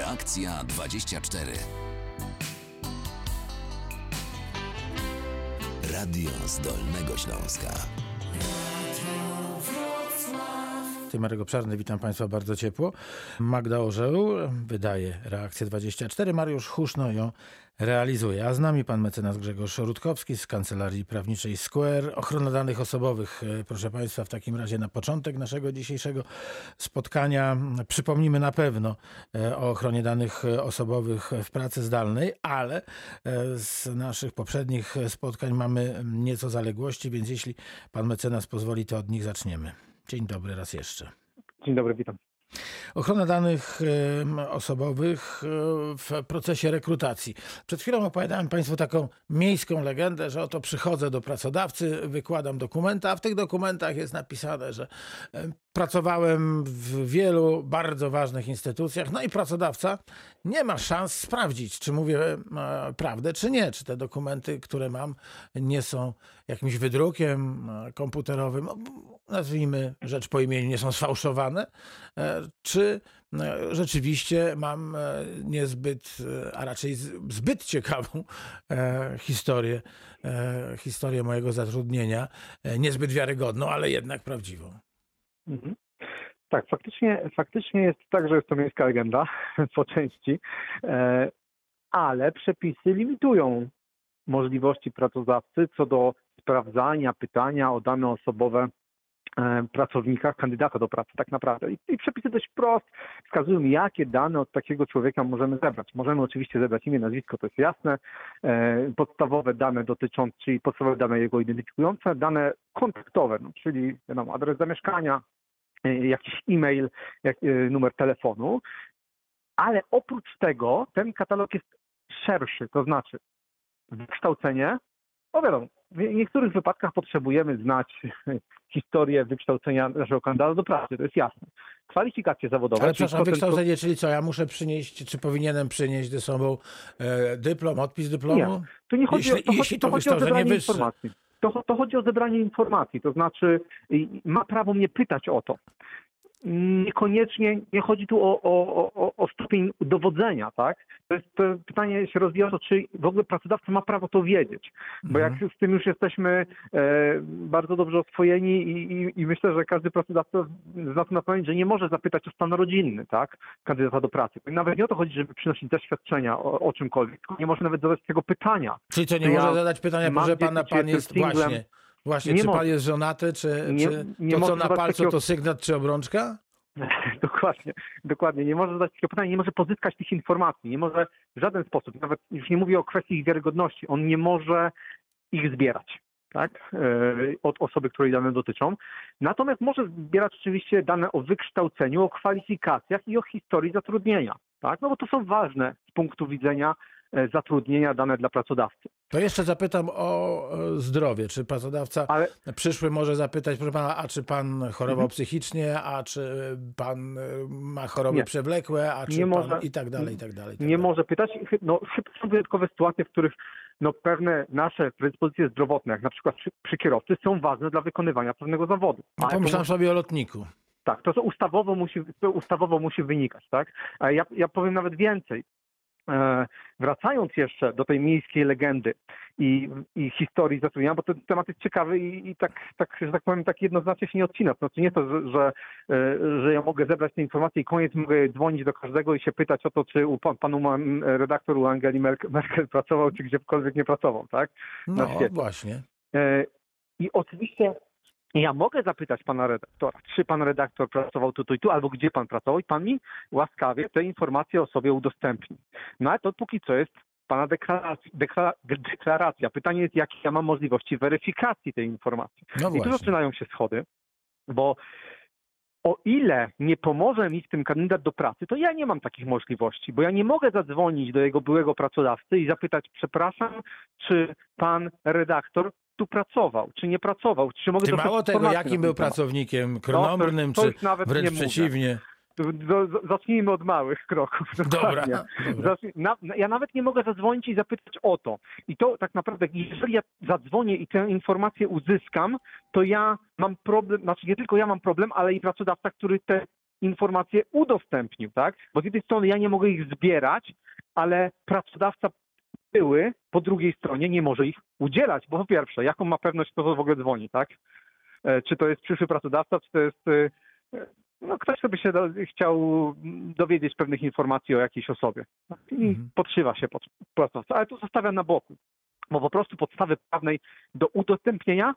Reakcja 24. Radio z Dolnego Śląska. Ty Marek Obszarny, witam Państwa bardzo ciepło. Magda Orzeł wydaje Reakcję 24, Mariusz Huszno ją realizuje. A z nami pan mecenas Grzegorz Rutkowski z Kancelarii Prawniczej Square. Ochrona danych osobowych, e, proszę Państwa, w takim razie na początek naszego dzisiejszego spotkania. Przypomnimy na pewno e, o ochronie danych osobowych w pracy zdalnej, ale e, z naszych poprzednich spotkań mamy nieco zaległości, więc jeśli pan mecenas pozwoli, to od nich zaczniemy. Dzień dobry raz jeszcze. Dzień dobry, witam. Ochrona danych osobowych e, w procesie rekrutacji. Przed chwilą opowiadałem Państwu taką miejską legendę, że oto przychodzę do pracodawcy, wykładam dokumenta, a w tych dokumentach jest napisane, że pracowałem w wielu bardzo ważnych instytucjach, no i pracodawca nie ma szans sprawdzić, czy mówię e, prawdę, czy nie, czy te dokumenty, które mam, nie są jakimś wydrukiem e, komputerowym, no, nazwijmy rzecz po imieniu, nie są sfałszowane, e, czy rzeczywiście mam niezbyt, a raczej zbyt ciekawą historię, historię mojego zatrudnienia, niezbyt wiarygodną, ale jednak prawdziwą. Mhm. Tak, faktycznie, faktycznie jest tak, że jest to miejska legenda po części, e, ale przepisy limitują możliwości pracodawcy co do sprawdzania, pytania o dane osobowe pracownika, kandydata do pracy tak naprawdę. I, I przepisy dość wprost wskazują, jakie dane od takiego człowieka możemy zebrać. Możemy oczywiście zebrać imię, nazwisko, to jest jasne, e, podstawowe dane dotyczące, czyli podstawowe dane jego identyfikujące, dane kontaktowe, no, czyli wiadomo, adres zamieszkania, e, jakiś e-mail, jak, e, numer telefonu, ale oprócz tego ten katalog jest szerszy, to znaczy wykształcenie, no wiadomo, w niektórych wypadkach potrzebujemy znać historię wykształcenia naszego kandydata do pracy, to jest jasne. Kwalifikacje zawodowe. Ale przepraszam, wykształcenie, czyli co, ja muszę przynieść, czy powinienem przynieść ze sobą e, dyplom, odpis dyplomu? Tu nie chodzi, Jeśli- o, to, jeśli to to chodzi o zebranie wyższe. informacji. To, to chodzi o zebranie informacji, to znaczy ma prawo mnie pytać o to. Niekoniecznie nie chodzi tu o, o, o, o stopień dowodzenia, tak? To, jest, to pytanie się rozwija o to, czy w ogóle pracodawca ma prawo to wiedzieć. Bo jak z tym już jesteśmy e, bardzo dobrze oswojeni i, i, i myślę, że każdy pracodawca zna to na pamięć, że nie może zapytać o stan rodzinny, tak? Kandydata do pracy. Nawet nie o to chodzi, żeby przynosić zaświadczenia o, o czymkolwiek, nie może nawet zadać tego pytania. Czyli co, nie Czy może ja zadać pytania, proszę pana, pan jest singlem? właśnie, właśnie Nie czy pan jest żonaty, czy, Nie- czy nie to, co na palcu, takiego- to sygnat, czy obrączka? dokładnie, dokładnie. Nie może zadać takiego pytania, nie może pozyskać tych informacji, nie może w żaden sposób, nawet już nie mówię o kwestii ich wiarygodności, on nie może ich zbierać. Tak, e, od osoby, której dane dotyczą. Natomiast może zbierać oczywiście dane o wykształceniu, o kwalifikacjach i o historii zatrudnienia. Tak? No bo to są ważne z punktu widzenia e, zatrudnienia dane dla pracodawcy. To jeszcze zapytam o e, zdrowie. Czy pracodawca Ale przyszły może zapytać, proszę pana, a czy pan chorował Mhm. psychicznie, a czy pan e, ma choroby Nie. przewlekłe, a czy Nie pan może. i tak dalej, i tak dalej. i tak nie dalej. może pytać. No, chyba są wyjątkowe sytuacje, w których no, pewne nasze predyspozycje zdrowotne, jak na przykład przy, przy kierowcy, są ważne dla wykonywania pewnego zawodu. No, to pomyślałem musi- sobie o lotniku. Tak, to, to ustawowo musi, ustawowo musi wynikać, tak? A ja, ja powiem nawet więcej. E, wracając jeszcze do tej miejskiej legendy i, i historii zatrudnienia, bo ten temat jest ciekawy i, i tak, tak, że tak powiem, tak jednoznacznie się nie odcina. To znaczy nie to, że, że, e, że ja mogę zebrać te informacje i koniec mogę dzwonić do każdego i się pytać o to, czy u pan, panu redaktor u Angeli Merkel, pracował, czy gdziekolwiek nie pracował, tak? No właśnie. E, I oczywiście ja mogę zapytać pana redaktora, czy pan redaktor pracował tu, tu i tu, albo gdzie pan pracował i pan mi łaskawie te informacje o sobie udostępni. No ale to póki co jest pana deklaracja, deklara, deklaracja. Pytanie jest, jakie ja mam możliwości weryfikacji tej informacji. No I tu zaczynają się schody, bo o ile nie pomoże mi w tym kandydat do pracy, to ja nie mam takich możliwości, bo ja nie mogę zadzwonić do jego byłego pracodawcy i zapytać, przepraszam, czy pan redaktor tu pracował, czy nie pracował, czy mogę dostać mało tego, jakim był ten temat. pracownikiem krnąbrnym, to czy nawet wręcz mówię. przeciwnie? Zacznijmy od małych kroków. Dobra, dobra. Ja nawet nie mogę zadzwonić i zapytać o to. I to tak naprawdę, jeżeli ja zadzwonię i tę informację uzyskam, to ja mam problem, znaczy nie tylko ja mam problem, ale i pracodawca, który te informacje udostępnił, tak? Bo z jednej strony ja nie mogę ich zbierać, ale pracodawca były po drugiej stronie nie może ich udzielać, bo po pierwsze, jaką ma pewność, kto w ogóle dzwoni, tak? E, Czy to jest przyszły pracodawca, czy to jest e, no, ktoś, kto by się do, chciał dowiedzieć pewnych informacji o jakiejś osobie tak? i Mhm. podszywa się pod pracodawcę, ale to zostawia na boku, bo po prostu podstawy prawnej do udostępnienia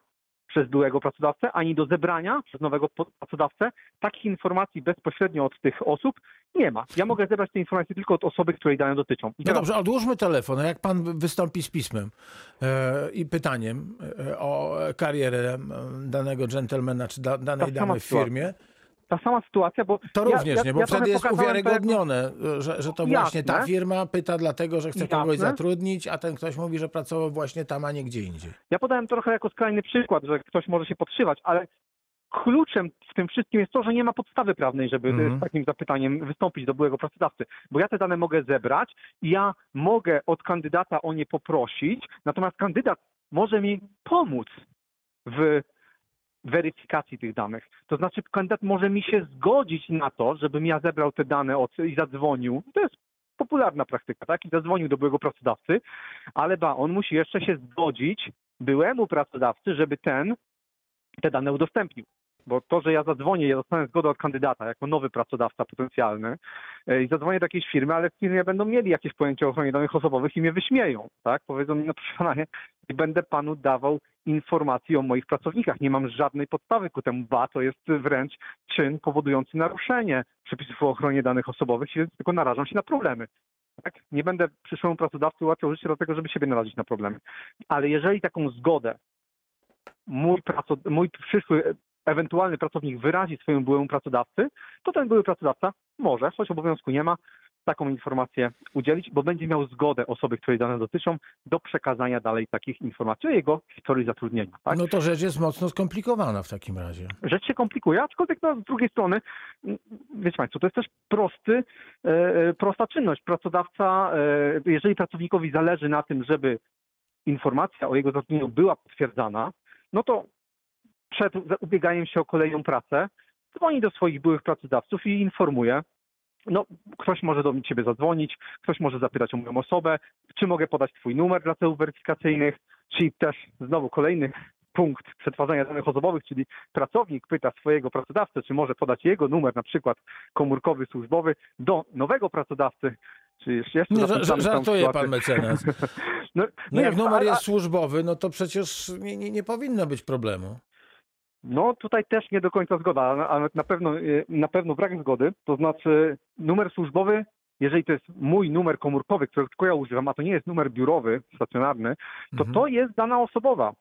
przez byłego pracodawcę, ani do zebrania przez nowego pracodawcę takich informacji bezpośrednio od tych osób nie ma. Ja mogę zebrać te informacje tylko od osoby, której dane dotyczą. I No teraz- dobrze, odłóżmy telefon. Jak pan wystąpi z pismem e, i pytaniem e, o karierę danego dżentelmena czy da, danej Ta sama damy w sytuacja. Ta sama sytuacja, bo to ja- również ja, nie, bo ja wtedy jest to uwiarygodnione, że, że to właśnie ta Jasne. firma pyta dlatego, że chce kogoś Jasne. zatrudnić, a ten ktoś mówi, że pracował właśnie tam, a nie gdzie indziej. Ja podałem trochę jako skrajny przykład, że ktoś może się podszywać, ale kluczem w tym wszystkim jest to, że nie ma podstawy prawnej, żeby Mhm. z takim zapytaniem wystąpić do byłego pracodawcy. Bo ja te dane mogę zebrać i ja mogę od kandydata o nie poprosić, natomiast kandydat może mi pomóc w weryfikacji tych danych. To znaczy kandydat może mi się zgodzić na to, żebym ja zebrał te dane od, i zadzwonił. To jest popularna praktyka, tak? I zadzwonił do byłego pracodawcy, ale ba, on musi jeszcze się zgodzić byłemu pracodawcy, żeby ten te dane udostępnił. Bo to, że ja zadzwonię, ja dostanę zgodę od kandydata jako nowy pracodawca potencjalny e, i zadzwonię do jakiejś firmy, ale w firmie będą mieli jakieś pojęcie o ochronie danych osobowych i mnie wyśmieją, tak? Powiedzą mi, no proszę pana, nie, będę panu dawał informacji o moich pracownikach. Nie mam żadnej podstawy ku temu, ba, to jest wręcz czyn powodujący naruszenie przepisów o ochronie danych osobowych, więc tylko narażam się na problemy. Tak? Nie będę przyszłemu pracodawcy ułatwiał życie do tego, żeby siebie narazić na problemy. Ale jeżeli taką zgodę mój, praco- mój przyszły ewentualny pracownik wyrazi swojemu byłemu pracodawcy, to ten były pracodawca może, choć obowiązku nie ma, taką informację udzielić, bo będzie miał zgodę osoby, której dane dotyczą, do przekazania dalej takich informacji o jego historii zatrudnienia. Tak? No to rzecz jest mocno skomplikowana w takim razie. Rzecz się komplikuje, aczkolwiek no, z drugiej strony, wiecie Państwo, to jest też prosty, e, prosta czynność. Pracodawca, e, jeżeli pracownikowi zależy na tym, żeby informacja o jego zatrudnieniu była potwierdzana, no to przed ubieganiem się o kolejną pracę dzwoni do swoich byłych pracodawców i informuje, no, ktoś może do ciebie zadzwonić, ktoś może zapytać o moją osobę, czy mogę podać twój numer dla celów weryfikacyjnych, czyli też znowu kolejny punkt przetwarzania danych osobowych, czyli pracownik pyta swojego pracodawcę, czy może podać jego numer, na przykład komórkowy, służbowy, do nowego pracodawcy, czy jeszcze całą żartuje pan mecenas. No, No jak numer a- jest służbowy, no to przecież nie, nie, nie powinno być problemu. No tutaj też nie do końca zgoda, ale- na pewno, y, na pewno brak zgody. To znaczy numer służbowy, jeżeli to jest mój numer komórkowy, którego tylko ja używam, a to nie jest numer biurowy, stacjonarny, to Mhm. to jest dana osobowa.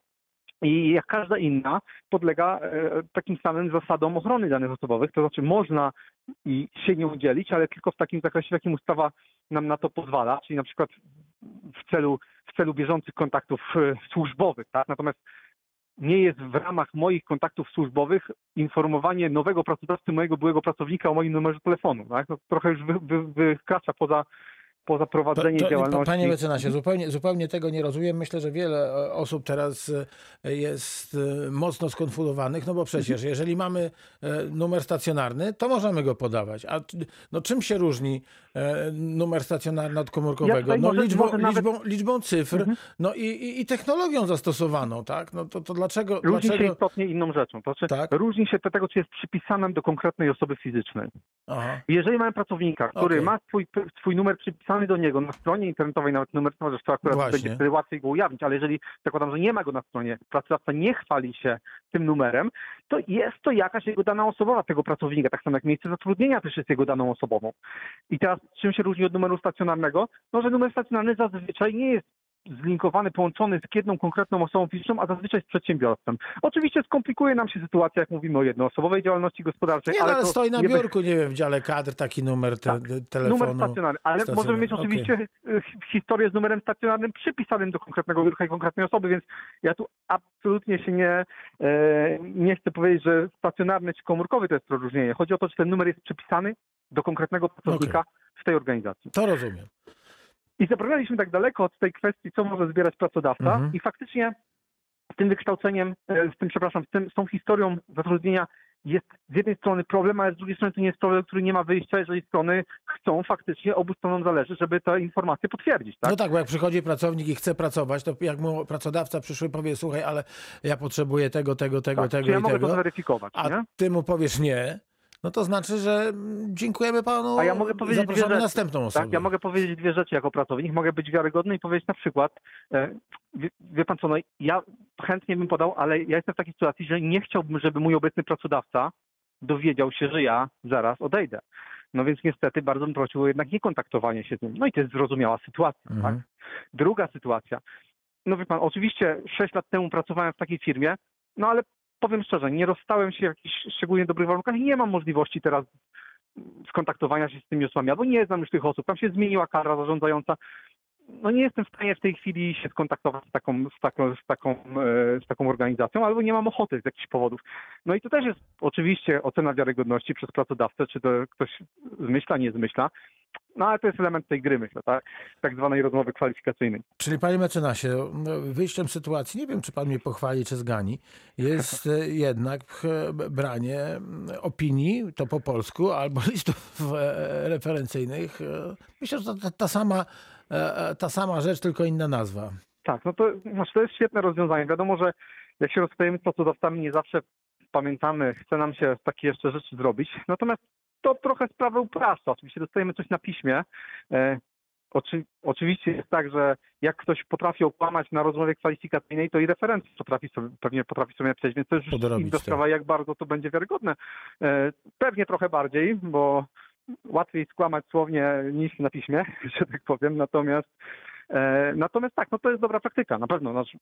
I jak każda inna podlega e, takim samym zasadom ochrony danych osobowych, to znaczy można i się nie udzielić, ale tylko w takim zakresie, w jakim ustawa nam na to pozwala, czyli na przykład w celu, w celu bieżących kontaktów e, służbowych, tak? Natomiast nie jest w ramach moich kontaktów służbowych informowanie nowego pracodawcy, mojego byłego pracownika o moim numerze telefonu. Tak? No, trochę już wy, wy, wykracza poza, poza prowadzenie To- to- działalności. Panie mecenasie, zupełnie, zupełnie tego nie rozumiem. Myślę, że wiele e, osób teraz e, jest e, mocno skonfundowanych, no bo przecież jeżeli mamy numer stacjonarny, to możemy go podawać. A no czym się różni numer stacjonarny od komórkowego? No liczbą, liczbą, liczbą cyfr, Mhm. no i, i, i technologią zastosowaną, tak? No to, to dlaczego... Różni się dlaczego... istotnie inną rzeczą. To znaczy, Tak. Różni się do tego, czy jest przypisanym do konkretnej osoby fizycznej. Aha. Jeżeli mamy pracownika, który Okej. ma swój, swój numer przypisany do niego na stronie internetowej, nawet numer, to to akurat Właśnie. będzie wtedy łatwiej go ujawnić, ale jeżeli zakładam, że nie ma go na stronie, pracodawca nie chwali się tym numerem, to jest to jakaś jego dana osobowa tego pracownika, tak samo jak miejsce zatrudnienia też jest jego daną osobową. I teraz czym się różni od numeru stacjonarnego? No, że numer stacjonarny zazwyczaj nie jest zlinkowany, połączony z jedną konkretną osobą fizyczną, a zazwyczaj z przedsiębiorstwem. Oczywiście skomplikuje nam się sytuacja, jak mówimy o jednoosobowej działalności gospodarczej, Nie, no, ale ale to stoi na biurku, nie wiem, w dziale kadr taki numer te, Tak. te, telefonu. Numer stacjonarny, ale stacjonarny, możemy mieć oczywiście y, historię z numerem stacjonarnym przypisanym do konkretnego biurka i konkretnej osoby, więc ja tu absolutnie się nie, e, nie chcę powiedzieć, że stacjonarny czy komórkowy to jest rozróżnienie. Chodzi o to, czy ten numer jest przypisany do konkretnego pracownika w tej organizacji. To rozumiem. I zabraliśmy tak daleko od tej kwestii, co może zbierać pracodawca Mhm. i faktycznie z tym wykształceniem, e, z tym, przepraszam, z, tym, z tą historią zatrudnienia jest z jednej strony problem, ale z drugiej strony to nie jest problem, który nie ma wyjścia, jeżeli strony chcą faktycznie, obu stronom zależy, żeby te informacje potwierdzić, tak? No tak, bo jak przychodzi pracownik i chce pracować, to jak mu pracodawca przyszły powie, słuchaj, ale ja potrzebuję tego, tego, tego, tak, tego czy ja i mogę tego, to zweryfikować, a nie? ty mu powiesz nie, no to znaczy, że mm, dziękujemy panu, A ja mogę powiedzieć dwie rzeczy. następną osobę. Tak, ja mogę powiedzieć dwie rzeczy jako pracownik. Mogę być wiarygodny i powiedzieć na przykład, e, wie, wie pan co, no ja chętnie bym podał, ale ja jestem w takiej sytuacji, że nie chciałbym, żeby mój obecny pracodawca dowiedział się, że ja zaraz odejdę. No więc niestety bardzo bym prosił o jednak niekontaktowanie się z nim. No i to jest zrozumiała sytuacja, Mhm. tak? Druga sytuacja. No wie pan, oczywiście 6 lat temu pracowałem w takiej firmie, no ale powiem szczerze, nie rozstałem się w jakichś szczególnie dobrych warunkach i nie mam możliwości teraz skontaktowania się z tymi osobami, albo nie znam już tych osób. Tam się zmieniła kadra zarządzająca. No nie jestem w stanie w tej chwili się skontaktować z taką, z taką, z taką, e, z taką organizacją, albo nie mam ochoty z jakichś powodów. No i to też jest oczywiście ocena wiarygodności przez pracodawcę, czy to ktoś zmyśla, nie zmyśla. No ale to jest element tej gry, myślę, tak? Tak zwanej rozmowy kwalifikacyjnej. Czyli panie mecenasie, wyjściem sytuacji, nie wiem czy pan mnie pochwali czy zgani, jest e, jednak e, branie mm, opinii, to po polsku, albo listów e, referencyjnych. Myślę, że to ta, sama, ta sama rzecz, tylko inna nazwa. Tak, no to, znaczy to jest świetne rozwiązanie. Wiadomo, że jak się rozstajemy z pracodawcami, nie zawsze pamiętamy, chce nam się takie jeszcze rzeczy zrobić. Natomiast to trochę sprawę upraszcza. Oczywiście dostajemy coś na piśmie. E, oczy, oczywiście jest tak, że jak ktoś potrafi okłamać na rozmowie kwalifikacyjnej, to i referencji potrafi sobie, pewnie potrafi sobie napisać, więc to już inna tak. sprawa, jak bardzo to będzie wiarygodne. E, pewnie trochę bardziej, bo łatwiej skłamać słownie niż na piśmie, że tak powiem. Natomiast Natomiast tak, no to jest dobra praktyka, na pewno. Nasz,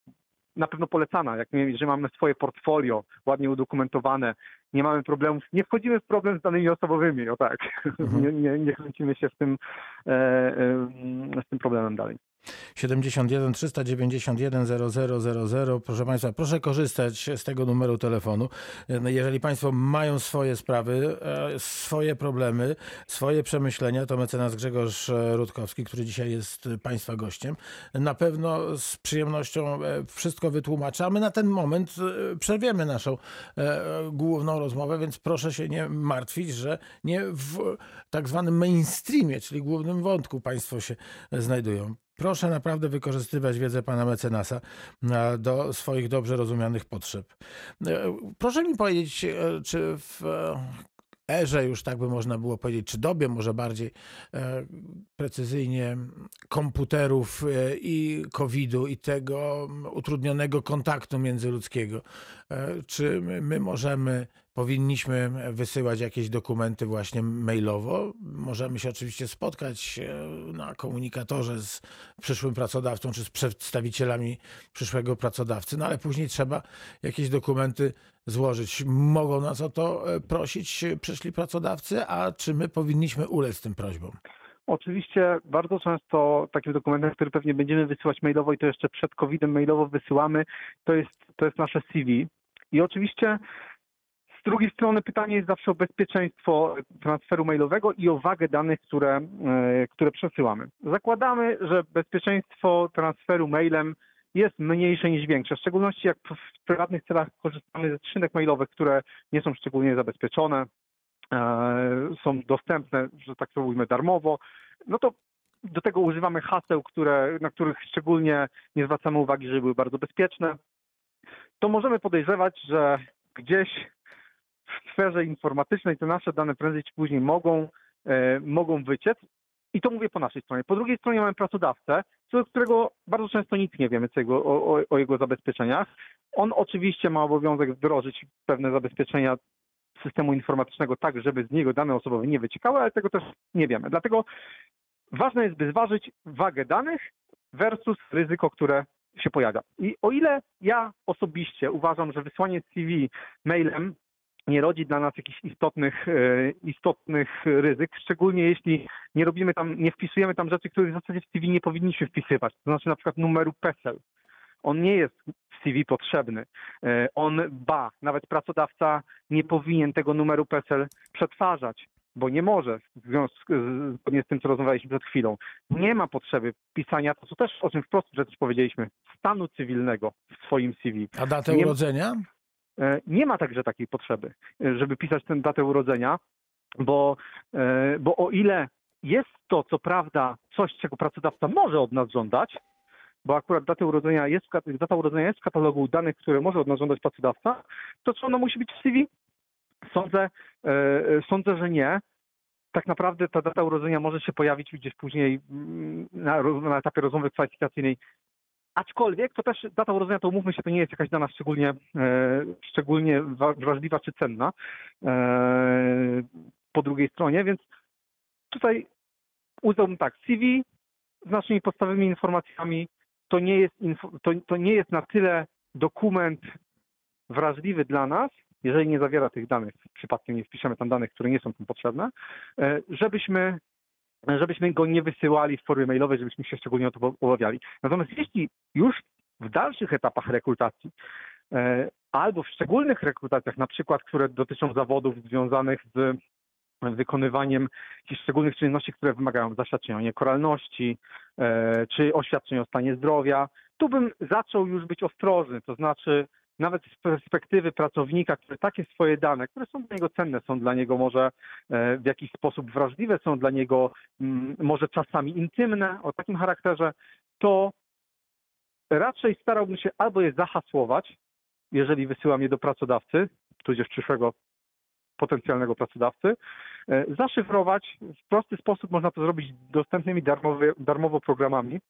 na pewno polecana, jak nie, że mamy swoje portfolio ładnie udokumentowane, nie mamy problemów, nie wchodzimy w problem z danymi osobowymi, o tak. Mhm. Nie, nie, nie kręcimy się w tym, e, e, z tym problemem dalej. 71 391 0000. Proszę Państwa, proszę korzystać z tego numeru telefonu. Jeżeli Państwo mają swoje sprawy, e, swoje problemy, swoje przemyślenia, to mecenas Grzegorz e, Rutkowski, który dzisiaj jest e, Państwa gościem, na pewno z przyjemnością wszystko wytłumaczy. A my na ten moment przerwiemy naszą główną rozmowę, więc proszę się nie martwić, że nie w tak zwanym mainstreamie, czyli głównym wątku Państwo się znajdują. Proszę naprawdę wykorzystywać wiedzę pana mecenasa e, do swoich dobrze rozumianych potrzeb. E, Proszę mi powiedzieć, e, czy w erze już tak by można było powiedzieć, czy dobie może bardziej precyzyjnie komputerów i COVID-u i tego utrudnionego kontaktu międzyludzkiego, czy my- my możemy, powinniśmy wysyłać jakieś dokumenty właśnie mailowo? Możemy się oczywiście spotkać e, na komunikatorze z przyszłym pracodawcą czy z przedstawicielami przyszłego pracodawcy, no ale później trzeba jakieś dokumenty złożyć. Mogą nas o to e, prosić przyszli pracodawcy, a czy my powinniśmy ulec tym prośbom? Oczywiście bardzo często takim dokumentem, który pewnie będziemy wysyłać mailowo i to jeszcze przed COVID-em mailowo wysyłamy, to jest, to jest nasze CV. I oczywiście z drugiej strony pytanie jest zawsze o bezpieczeństwo transferu mailowego i o wagę danych, które, e, które przesyłamy. Zakładamy, że bezpieczeństwo transferu mailem jest mniejsze niż większe, w szczególności jak w prywatnych celach korzystamy ze skrzynek mailowych, które nie są szczególnie zabezpieczone, e, są dostępne, że tak to ujmę, darmowo, no to do tego używamy haseł, które, na których szczególnie nie zwracamy uwagi, żeby były bardzo bezpieczne. To możemy podejrzewać, że gdzieś w sferze informatycznej te nasze dane prędzej czy później mogą, e, mogą wyciec. I to mówię po naszej stronie. Po drugiej stronie mamy pracodawcę, co którego bardzo często nic nie wiemy jego, o, o, o jego zabezpieczeniach. On oczywiście ma obowiązek wdrożyć pewne zabezpieczenia systemu informatycznego tak, żeby z niego dane osobowe nie wyciekały, ale tego też nie wiemy. Dlatego ważne jest, by zważyć wagę danych versus ryzyko, które się pojawia. I o ile ja osobiście uważam, że wysłanie CV mailem nie rodzi dla nas jakichś istotnych, e, istotnych ryzyk, szczególnie jeśli nie robimy tam, nie wpisujemy tam rzeczy, których w zasadzie w CV nie powinniśmy wpisywać. To znaczy na przykład numeru PESEL. On nie jest w CV potrzebny. E, On ba, nawet pracodawca nie powinien tego numeru PESEL przetwarzać, bo nie może, w związku z, zgodnie z tym, co rozmawialiśmy przed chwilą. Nie ma potrzeby pisania, to co też o czym wprost przecież powiedzieliśmy, stanu cywilnego w swoim CV. A datę Nie- urodzenia? E, nie ma także takiej potrzeby, e, żeby pisać tę datę urodzenia, bo, e, bo o ile jest to, co prawda, coś, czego pracodawca może od nas żądać, bo akurat data urodzenia jest, data urodzenia jest w katalogu danych, które może od nas żądać pracodawca, to czy ona musi być w CV? Sądzę, sądzę, że nie. Tak naprawdę ta data urodzenia może się pojawić gdzieś później mm, na, na etapie rozmowy kwalifikacyjnej. Aczkolwiek to też data urodzenia, to umówmy się, to nie jest jakaś dana szczególnie, e, szczególnie wa- wrażliwa czy cenna e, po drugiej stronie, więc tutaj uznałbym tak, CV z naszymi podstawowymi informacjami to nie jest, to, to nie jest na tyle dokument wrażliwy dla nas, jeżeli nie zawiera tych danych, przypadkiem nie wpiszemy tam danych, które nie są tym potrzebne, e, żebyśmy, żebyśmy go nie wysyłali w formie mailowej, żebyśmy się szczególnie o to obawiali. Natomiast jeśli już w dalszych etapach rekrutacji e, albo w szczególnych rekrutacjach, na przykład, które dotyczą zawodów związanych z wykonywaniem jakichś szczególnych czynności, które wymagają zaświadczenia o niekoralności, e, czy oświadczenia o stanie zdrowia, tu bym zaczął już być ostrożny, to znaczy nawet z perspektywy pracownika, który takie swoje dane, które są dla niego cenne, są dla niego może e, w jakiś sposób wrażliwe, są dla niego mm, może czasami intymne, o takim charakterze, to raczej starałbym się albo je zahasłować, jeżeli wysyłam je do pracodawcy, tudzież przyszłego potencjalnego pracodawcy, e, zaszyfrować. W prosty sposób można to zrobić dostępnymi darmowy, darmowo programami.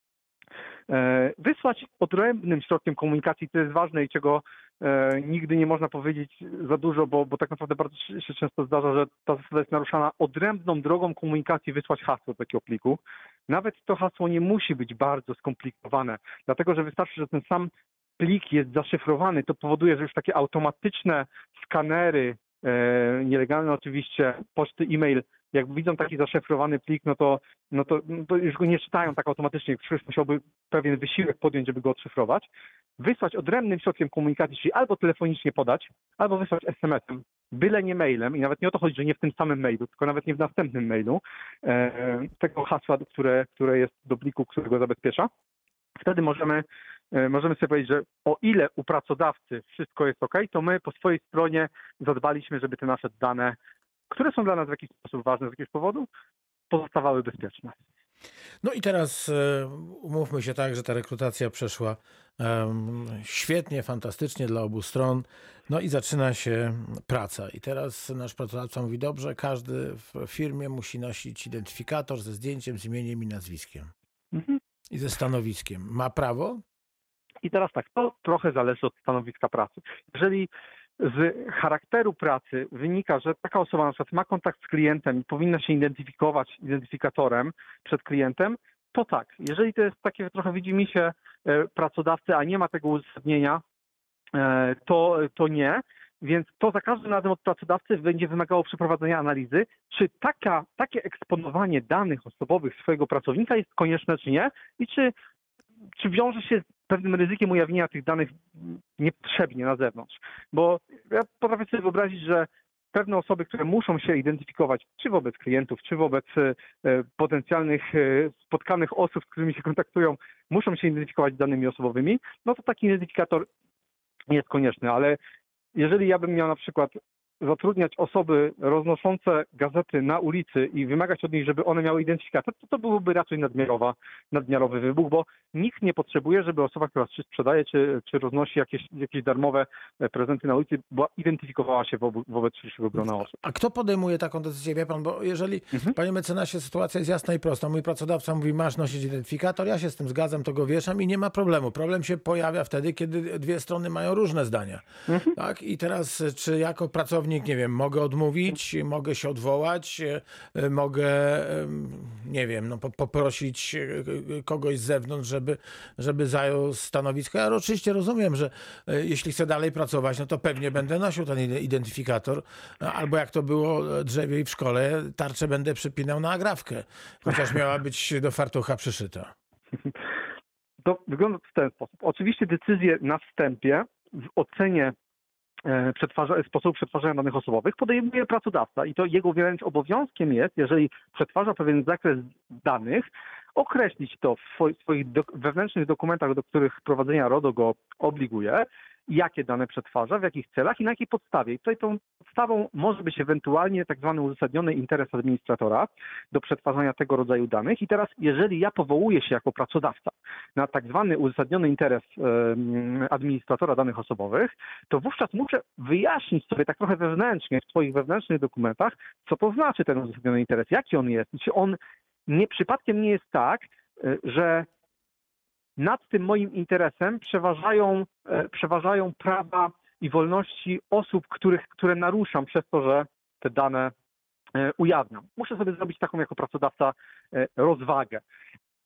E, Wysłać odrębnym środkiem komunikacji, to jest ważne i czego e, nigdy nie można powiedzieć za dużo, bo, bo tak naprawdę bardzo się się często zdarza, że ta zasada jest naruszana. Odrębną drogą komunikacji wysłać hasło do takiego pliku. Nawet to hasło nie musi być bardzo skomplikowane, dlatego że wystarczy, że ten sam plik jest zaszyfrowany, to powoduje, że już takie automatyczne skanery, e, nielegalne oczywiście, poczty e-mail, jak widzą taki zaszyfrowany plik, no to, no to, no to już go nie czytają tak automatycznie, ktoś musiałby pewien wysiłek podjąć, żeby go odszyfrować. Wysłać odrębnym środkiem komunikacji, czyli albo telefonicznie podać, albo wysłać SMS-em, byle nie mailem i nawet nie o to chodzi, że nie w tym samym mailu, tylko nawet nie w następnym mailu, e, tego hasła, które, które jest do pliku, którego zabezpiecza. Wtedy możemy e, możemy sobie powiedzieć, że o ile u pracodawcy wszystko jest ok, to my po swojej stronie zadbaliśmy, żeby te nasze dane, które są dla nas w jakiś sposób ważne z jakiegoś powodu, pozostawały bezpieczne. No i teraz e, umówmy się tak, że ta rekrutacja przeszła em, świetnie, fantastycznie dla obu stron. No i zaczyna się praca. I teraz nasz pracodawca mówi, dobrze, każdy w firmie musi nosić identyfikator ze zdjęciem, z imieniem i nazwiskiem. Mhm. I ze stanowiskiem. Ma prawo? I teraz tak, to trochę zależy od stanowiska pracy. Jeżeli z charakteru pracy wynika, że taka osoba na przykład ma kontakt z klientem i powinna się identyfikować identyfikatorem przed klientem, to tak. Jeżeli to jest takie trochę widzi się e, pracodawcy, a nie ma tego uzasadnienia, e, to, to nie. Więc to za każdym razem od pracodawcy będzie wymagało przeprowadzenia analizy, czy taka, takie eksponowanie danych osobowych swojego pracownika jest konieczne, czy nie, i czy, czy wiąże się pewnym ryzykiem ujawnienia tych danych niepotrzebnie na zewnątrz. Bo ja potrafię sobie wyobrazić, że pewne osoby, które muszą się identyfikować, czy wobec klientów, czy wobec e, potencjalnych e, spotkanych osób, z którymi się kontaktują, muszą się identyfikować z danymi osobowymi, no to taki identyfikator jest konieczny, ale jeżeli ja bym miał na przykład zatrudniać osoby roznoszące gazety na ulicy i wymagać od nich, żeby one miały identyfikator, to to byłoby raczej nadmiarowa, nadmiarowy wybuch, bo nikt nie potrzebuje, żeby osoba, która czy sprzedaje, czy, czy roznosi jakieś, jakieś darmowe e, prezenty na ulicy, była, identyfikowała się wobec, wobec szerszego grona osób. A kto podejmuje taką decyzję, wie pan? Bo jeżeli, Mhm. panie mecenasie, sytuacja jest jasna i prosta. Mój pracodawca mówi, masz nosić identyfikator, ja się z tym zgadzam, to go wieszam i nie ma problemu. Problem się pojawia wtedy, kiedy dwie strony mają różne zdania. Mhm. Tak? I teraz, e, czy jako pracownik, nie wiem, mogę odmówić, mogę się odwołać, e, mogę, nie wiem, no, po- poprosić e, e, kogoś z zewnątrz, żeby, żeby zajął stanowisko. Ja oczywiście rozumiem, że jeśli chcę dalej pracować, no to pewnie będę nosił ten ide- identyfikator, albo jak to było e, drzewiej w szkole, tarczę będę przypinał na agrafkę, chociaż miała być do fartucha przyszyta. To wygląda w ten sposób. Oczywiście decyzję na wstępie w ocenie przetwarza, sposobu przetwarzania danych osobowych podejmuje pracodawca i to jego wręcz obowiązkiem jest, jeżeli przetwarza pewien zakres danych, określić to w swoi- swoich do, wewnętrznych dokumentach, do których prowadzenia RODO go obliguje, jakie dane przetwarza, w jakich celach i na jakiej podstawie. I tutaj tą podstawą może być ewentualnie tak zwany uzasadniony interes administratora do przetwarzania tego rodzaju danych. I teraz, jeżeli ja powołuję się jako pracodawca na tak zwany uzasadniony interes administratora danych osobowych, to wówczas muszę wyjaśnić sobie tak trochę wewnętrznie, w swoich wewnętrznych dokumentach, co to znaczy ten uzasadniony interes, jaki on jest. Czy on nie przypadkiem nie jest tak, y, że nad tym moim interesem przeważają, e, przeważają prawa i wolności osób, których, które naruszam przez to, że te dane e, ujawniam. Muszę sobie zrobić taką jako pracodawca e, rozwagę.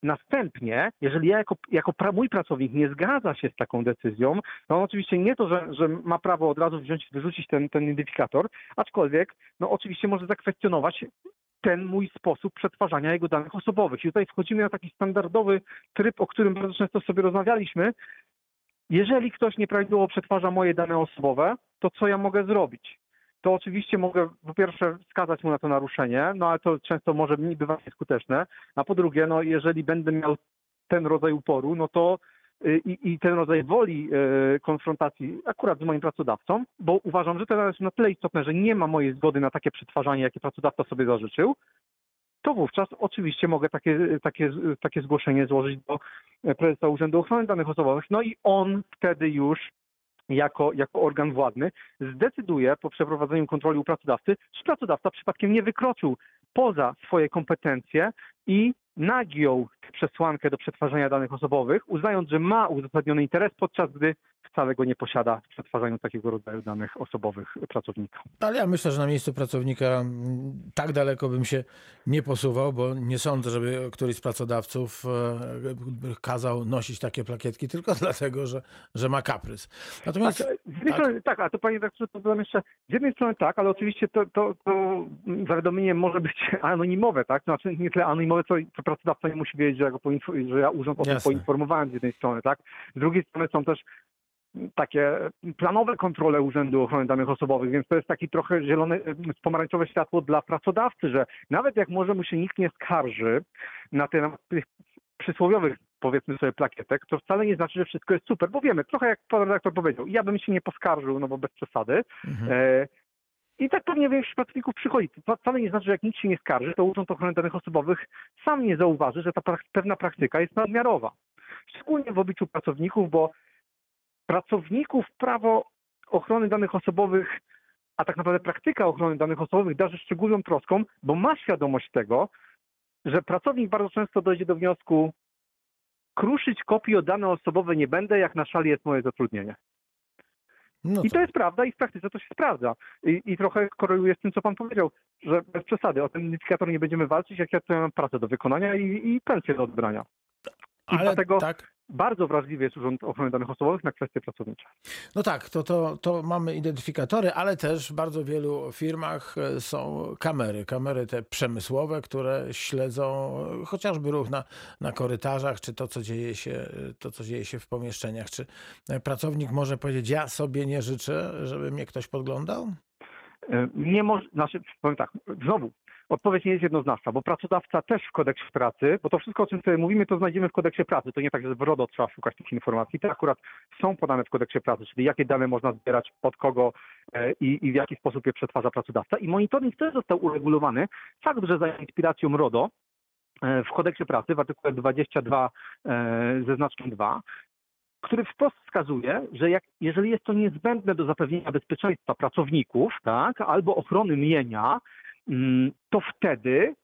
Następnie, jeżeli ja jako, jako pra, mój pracownik nie zgadza się z taką decyzją, no oczywiście nie to, że, że ma prawo od razu wziąć, wyrzucić ten, ten identyfikator, aczkolwiek no oczywiście może zakwestionować ten mój sposób przetwarzania jego danych osobowych. I tutaj wchodzimy na taki standardowy tryb, o którym bardzo często sobie rozmawialiśmy. Jeżeli ktoś nieprawidłowo przetwarza moje dane osobowe, to co ja mogę zrobić? To oczywiście mogę po pierwsze wskazać mu na to naruszenie, no ale to często może bywać nieskuteczne. A po drugie, no jeżeli będę miał ten rodzaj uporu, no to i, i ten rodzaj woli y, konfrontacji akurat z moim pracodawcą, bo uważam, że to jest na tyle istotne, że nie ma mojej zgody na takie przetwarzanie, jakie pracodawca sobie zażyczył, to wówczas oczywiście mogę takie, takie, takie zgłoszenie złożyć do prezesa Urzędu Ochrony Danych Osobowych. No i on wtedy już jako, jako organ władny zdecyduje po przeprowadzeniu kontroli u pracodawcy, czy pracodawca przypadkiem nie wykroczył poza swoje kompetencje i nagiął przesłankę do przetwarzania danych osobowych, uznając, że ma uzasadniony interes, podczas gdy wcale go nie posiada w przetwarzaniu takiego rodzaju danych osobowych pracownika. Ale ja myślę, że na miejscu pracownika tak daleko bym się nie posuwał, bo nie sądzę, żeby któryś z pracodawców e, kazał nosić takie plakietki tylko dlatego, że, że ma kaprys. Natomiast Tak, z jednej tak. strony tak, a to panie redaktorze, to dodam jeszcze, z jednej strony tak, ale oczywiście to, to, to zawiadomienie może być anonimowe, tak? Znaczy nie tyle anonimowe, co, co pracodawca nie musi wiedzieć, że ja, go poinfo- że ja urząd o tym Jasne. poinformowałem z jednej strony, tak? Z drugiej strony są też takie planowe kontrole Urzędu Ochrony Danych Osobowych, więc to jest taki trochę zielone, pomarańczowe światło dla pracodawcy, że nawet jak może mu się nikt nie skarży na te na tych przysłowiowych powiedzmy sobie plakietek, to wcale nie znaczy, że wszystko jest super, bo wiemy, trochę jak pan redaktor powiedział, ja bym się nie poskarżył, no bo bez przesady. Mhm. E, I tak pewnie większość pracowników przychodzi. To wcale nie znaczy, że jak nikt się nie skarży, to Urząd Ochrony Danych Osobowych sam nie zauważy, że ta prak- pewna praktyka jest nadmiarowa. Szczególnie w obliczu pracowników, bo pracowników prawo ochrony danych osobowych, a tak naprawdę praktyka ochrony danych osobowych darzy szczególną troską, bo ma świadomość tego, że pracownik bardzo często dojdzie do wniosku, kruszyć kopii o dane osobowe nie będę, jak na szali jest moje zatrudnienie. No I to, to jest prawda i w praktyce to się sprawdza. I, I trochę koreluje z tym, co pan powiedział, że bez przesady o ten identyfikator nie będziemy walczyć, jak ja mam pracę do wykonania i, i pensję do odbrania. I ale dlatego tak. Bardzo wrażliwy jest Urząd Ochrony Danych Osobowych na kwestie pracownicze. No tak, to, to, to mamy identyfikatory, ale też w bardzo wielu firmach e, są kamery. Kamery te przemysłowe, które śledzą chociażby ruch na, na korytarzach, czy to co, dzieje się, e, to, co dzieje się w pomieszczeniach. Czy e, pracownik może powiedzieć, ja sobie nie życzę, żeby mnie ktoś podglądał? Nie może, znaczy, powiem tak, znowu, odpowiedź nie jest jednoznaczna, bo pracodawca też w kodeksie pracy, bo to wszystko, o czym sobie mówimy, to znajdziemy w kodeksie pracy. To nie tak, że w RODO trzeba szukać tych informacji. Te akurat są podane w kodeksie pracy, czyli jakie dane można zbierać, od kogo e, i, i w jaki sposób je przetwarza pracodawca. I monitoring też został uregulowany. Fakt, że za inspiracją RODO e, w kodeksie pracy w artykule 22 e, ze znaczkiem 2 który wprost wskazuje, że jak, jeżeli jest to niezbędne do zapewnienia bezpieczeństwa pracowników, tak, albo ochrony mienia, to wtedy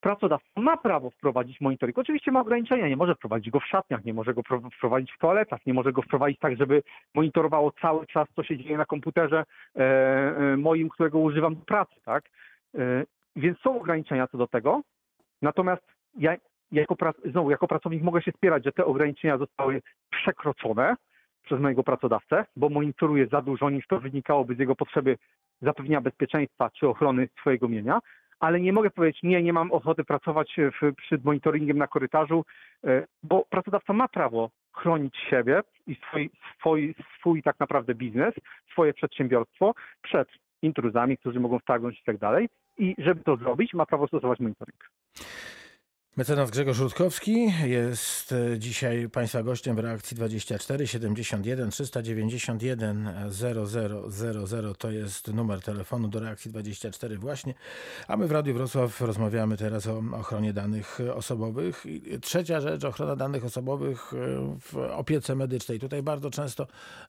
pracodawca ma prawo wprowadzić monitoring. Oczywiście ma ograniczenia, nie może wprowadzić go w szatniach, nie może go pro- wprowadzić w toaletach, nie może go wprowadzić tak, żeby monitorowało cały czas, co się dzieje na komputerze e, e, moim, którego używam do pracy, tak. E, więc są ograniczenia co do tego, natomiast ja jako, znowu, jako pracownik mogę się spierać, że te ograniczenia zostały przekroczone przez mojego pracodawcę, bo monitoruje za dużo niż to wynikałoby z jego potrzeby zapewnienia bezpieczeństwa czy ochrony swojego mienia, ale nie mogę powiedzieć, nie, nie mam ochoty pracować w, przed monitoringiem na korytarzu, e, bo pracodawca ma prawo chronić siebie i swój, swój, swój tak naprawdę biznes, swoje przedsiębiorstwo przed intruzami, którzy mogą wtargnąć i tak dalej. I żeby to zrobić, ma prawo stosować monitoring. Mecenas Grzegorz Rutkowski jest e, dzisiaj Państwa gościem w reakcji 24 71 391 0000 to jest numer telefonu do reakcji 24 właśnie, a my w Radiu Wrocław rozmawiamy teraz o ochronie danych osobowych. I trzecia rzecz, ochrona danych osobowych e, w opiece medycznej. Tutaj bardzo często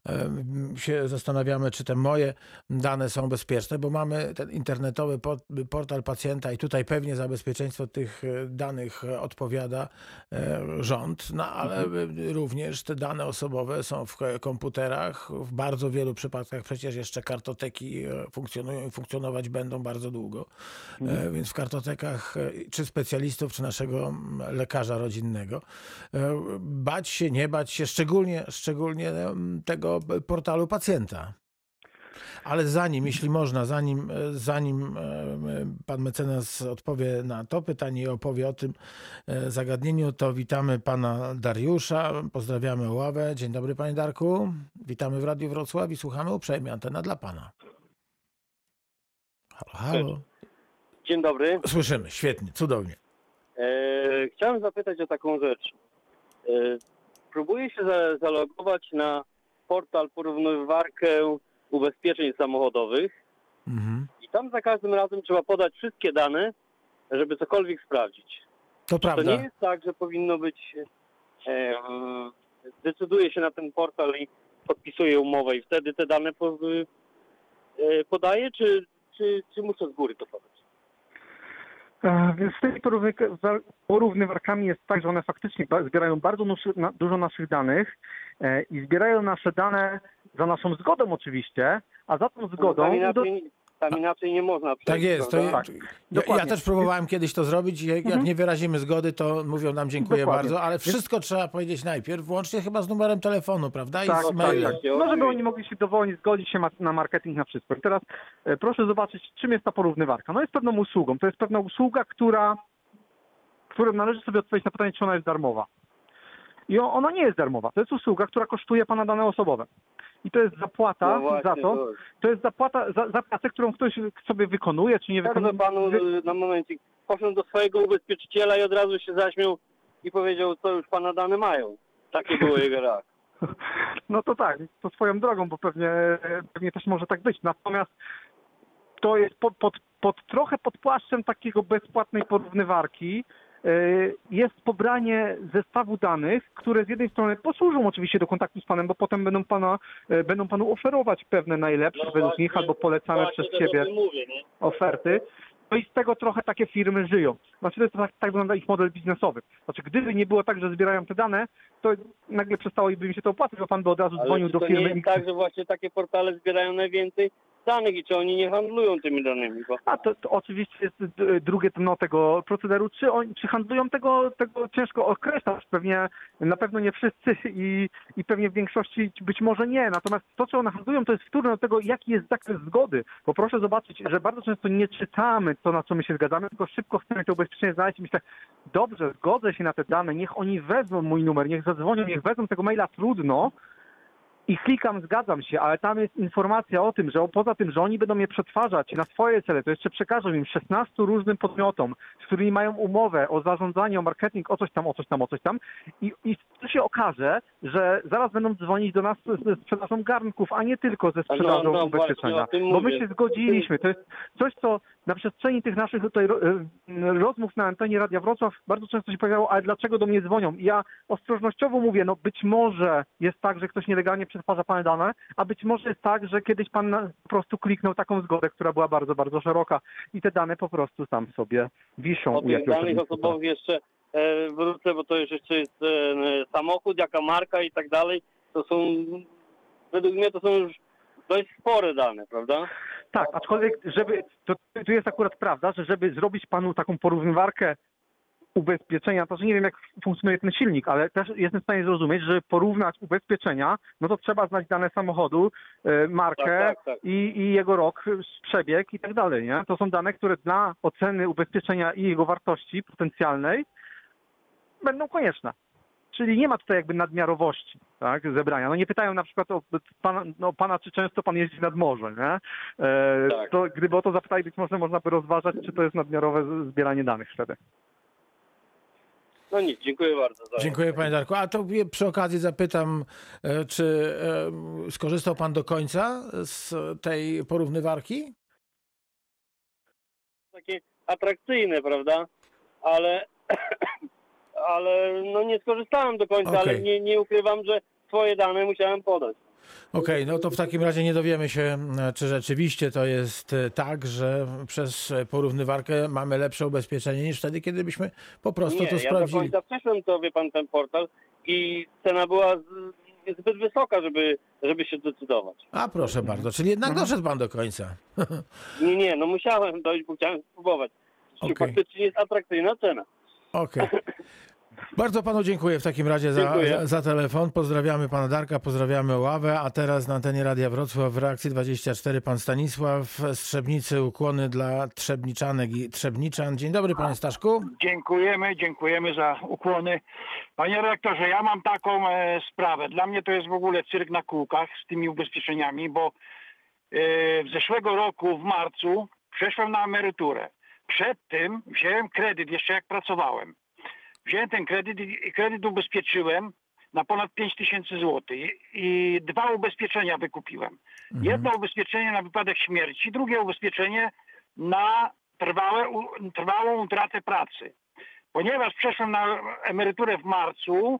e, się zastanawiamy, czy te moje dane są bezpieczne, bo mamy ten internetowy po- portal pacjenta i tutaj pewnie za bezpieczeństwo tych danych e, odpowiada e, rząd, no ale e, również te dane osobowe są w komputerach. W bardzo wielu przypadkach przecież jeszcze kartoteki e, funkcjonują i funkcjonować będą bardzo długo. E, Więc w kartotekach czy specjalistów, czy naszego lekarza rodzinnego bać się, nie bać się, szczególnie, szczególnie tego portalu pacjenta. Ale zanim, jeśli można, zanim, e, zanim e, pan mecenas odpowie na to pytanie i opowie o tym e, zagadnieniu, to witamy pana Dariusza, pozdrawiamy ławę. Dzień dobry panie Darku, witamy w Radiu Wrocław i słuchamy uprzejmie, antena dla pana. Halo, halo. Dzień dobry. Słyszymy, świetnie, cudownie. E, chciałem zapytać o taką rzecz. E, próbuję się za, zalogować na portal porównywarkę ubezpieczeń samochodowych Mhm. i tam za każdym razem trzeba podać wszystkie dane, żeby cokolwiek sprawdzić. To To prawda. nie jest tak, że powinno być e, decyduje się na ten portal i podpisuje umowę i wtedy te dane po, e, podaje, czy, czy, czy muszę z góry to podać? E, Więc z tymi porównywarkami jest tak, że one faktycznie zbierają bardzo dużo naszych danych e, i zbierają nasze dane za naszą zgodą oczywiście, a za tą zgodą... Tam do- inaczej, tam inaczej nie można Tak przejść, jest. To? Tak, ja, ja też próbowałem kiedyś to zrobić. Jak, jak Mhm. nie wyrazimy zgody, to mówią nam dziękuję Dokładnie. bardzo, ale wszystko trzeba powiedzieć najpierw, włącznie chyba z numerem telefonu, prawda? I Tak, z tak, mailem. tak. No, żeby oni mogli się dowolnie zgodzić się na marketing, na wszystko. I teraz e, proszę zobaczyć, czym jest ta porównywarka. No jest pewną usługą. To jest pewna usługa, która, którą należy sobie odpowiedzieć na pytanie, czy ona jest darmowa. I ona nie jest darmowa. To jest usługa, która kosztuje pana dane osobowe. I to jest zapłata No właśnie, za to. to- To jest zapłata za, za pracę, którą ktoś sobie wykonuje, czy nie Przerwę wykonuje. panu Wy- y, na momencik. Poszedł do swojego ubezpieczyciela i od razu się zaśmiał i powiedział, co już pana dane mają. Takie było jego reakcje. No to tak, to swoją drogą, bo pewnie, pewnie też może tak być. Natomiast to jest pod, pod, pod trochę pod płaszczem takiego bezpłatnej porównywarki jest pobranie zestawu danych, które z jednej strony posłużą oczywiście do kontaktu z panem, bo potem będą pana, yy, będą panu oferować pewne najlepsze według No właśnie, nich albo polecane przez ciebie mówię, oferty. No i z tego trochę takie firmy żyją. Znaczy to jest tak, tak wygląda ich model biznesowy. Znaczy gdyby nie było tak, że zbierają te dane, to nagle przestałoby im się to opłacać, bo pan by od razu Ale dzwonił do firmy nie jest tak, że właśnie takie portale zbierają najwięcej danych i czy oni nie handlują tymi danymi? Bo A to, to oczywiście jest drugie dno tego procederu. Czy, oni, czy handlują tego, tego ciężko określać? Pewnie na pewno nie wszyscy i, i pewnie w większości być może nie. Natomiast to, co one handlują, to jest wtórne do tego, jaki jest zakres zgody. Bo proszę zobaczyć, że bardzo często nie czytamy to, na co my się zgadzamy, tylko szybko chcemy to ubezpieczenie znaleźć i myślę, dobrze, zgodzę się na te dane, niech oni wezmą mój numer, niech zadzwonią, niech wezmą tego maila, trudno, i klikam, zgadzam się, ale tam jest informacja o tym, że poza tym, że oni będą je przetwarzać na swoje cele, to jeszcze przekażą im 16 różnym podmiotom, z którymi mają umowę o zarządzanie, o marketing, o coś tam, o coś tam, o coś tam. I, i to się okaże, że zaraz będą dzwonić do nas ze sprzedażą garnków, a nie tylko ze sprzedażą no, no, ubezpieczenia. Bo my się zgodziliśmy. To jest coś, co na przestrzeni tych naszych tutaj e, rozmów na antenie Radia Wrocław bardzo często się pojawiało, ale dlaczego do mnie dzwonią? I ja ostrożnościowo mówię, no być może jest tak, że ktoś nielegalnie przetwarza pane dane, a być może jest tak, że kiedyś pan po prostu kliknął taką zgodę, która była bardzo, bardzo szeroka i te dane po prostu tam sobie wiszą o tych danych osobowych jeszcze e, wrócę, bo to już jeszcze jest e, samochód, jaka marka i tak dalej. To są, według mnie to są już dość spore dane, prawda? Tak, aczkolwiek, żeby, to, tu jest akurat prawda, że żeby zrobić panu taką porównywarkę ubezpieczenia, to że nie wiem jak funkcjonuje ten silnik, ale też jestem w stanie zrozumieć, że porównać ubezpieczenia, no to trzeba znać dane samochodu, e, markę Tak, tak, tak. I, i jego rok, przebieg i tak dalej, nie? To są dane, które dla oceny ubezpieczenia i jego wartości potencjalnej będą konieczne. Czyli nie ma tutaj jakby nadmiarowości tak, zebrania. No nie pytają na przykład o pana, no, pana czy często pan jeździ nad morze, nie? E, Tak. To gdyby o to zapytali, być może można by rozważać, czy to jest nadmiarowe zbieranie danych wtedy. No nic, dziękuję bardzo. Za Dziękuję panie Darku. A to przy okazji zapytam, e, czy e, skorzystał pan do końca z tej porównywarki? Takie atrakcyjne, prawda? Ale, ale no nie skorzystałem do końca, Okej. ale nie, nie ukrywam, że swoje dane musiałem podać. Okej, no to w takim razie nie dowiemy się, e, czy rzeczywiście to jest e, tak, że przez porównywarkę mamy lepsze ubezpieczenie niż wtedy, kiedy byśmy po prostu nie, to ja do sprawdzili. końca przeszłem to, wie pan, ten portal i cena była zbyt wysoka, żeby, żeby się zdecydować. A proszę bardzo, czyli jednak doszedł pan do końca. Nie, nie, no musiałem dojść, bo chciałem spróbować. Czy Okej. faktycznie jest atrakcyjna cena. Okej. Bardzo panu dziękuję w takim razie za, za telefon. Pozdrawiamy pana Darka, pozdrawiamy Ławę, a teraz na antenie Radia Wrocław w reakcji 24 pan Stanisław z Trzebnicy. Ukłony dla Trzebniczanek i Trzebniczan. Dzień dobry panie Staszku. Dziękujemy, dziękujemy za ukłony. Panie rektorze, ja mam taką e, sprawę. Dla mnie to jest w ogóle cyrk na kółkach z tymi ubezpieczeniami, bo e, w zeszłego roku w marcu przeszłem na emeryturę. Przed tym wziąłem kredyt jeszcze jak pracowałem. Wziąłem ten kredyt i kredyt ubezpieczyłem na ponad 5 tysięcy złotych I, dwa ubezpieczenia wykupiłem. Jedno ubezpieczenie na wypadek śmierci, drugie ubezpieczenie na trwałe, trwałą utratę pracy. Ponieważ przeszłem na emeryturę w marcu,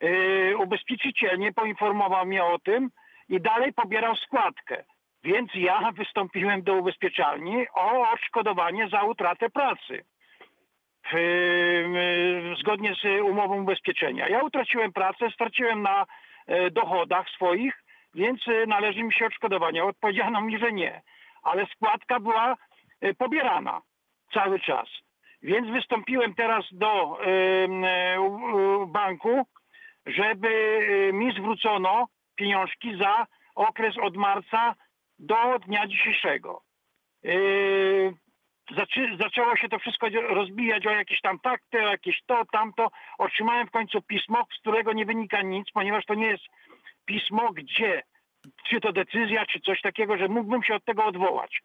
yy, ubezpieczyciel nie poinformował mnie o tym i dalej pobierał składkę. Więc ja wystąpiłem do ubezpieczalni o odszkodowanie za utratę pracy. Yy, zgodnie z umową ubezpieczenia. Ja utraciłem pracę, straciłem na e, dochodach swoich, więc e, należy mi się odszkodowanie. Odpowiedziano mi, że nie. Ale składka była e, pobierana cały czas. Więc wystąpiłem teraz do banku, żeby mi zwrócono pieniążki za okres od marca do dnia dzisiejszego. Zaczy, zaczęło się to wszystko rozbijać o jakieś tam fakty, o jakieś to, tamto. Otrzymałem w końcu pismo, z którego nie wynika nic, ponieważ to nie jest pismo, gdzie, czy to decyzja, czy coś takiego, że mógłbym się od tego odwołać.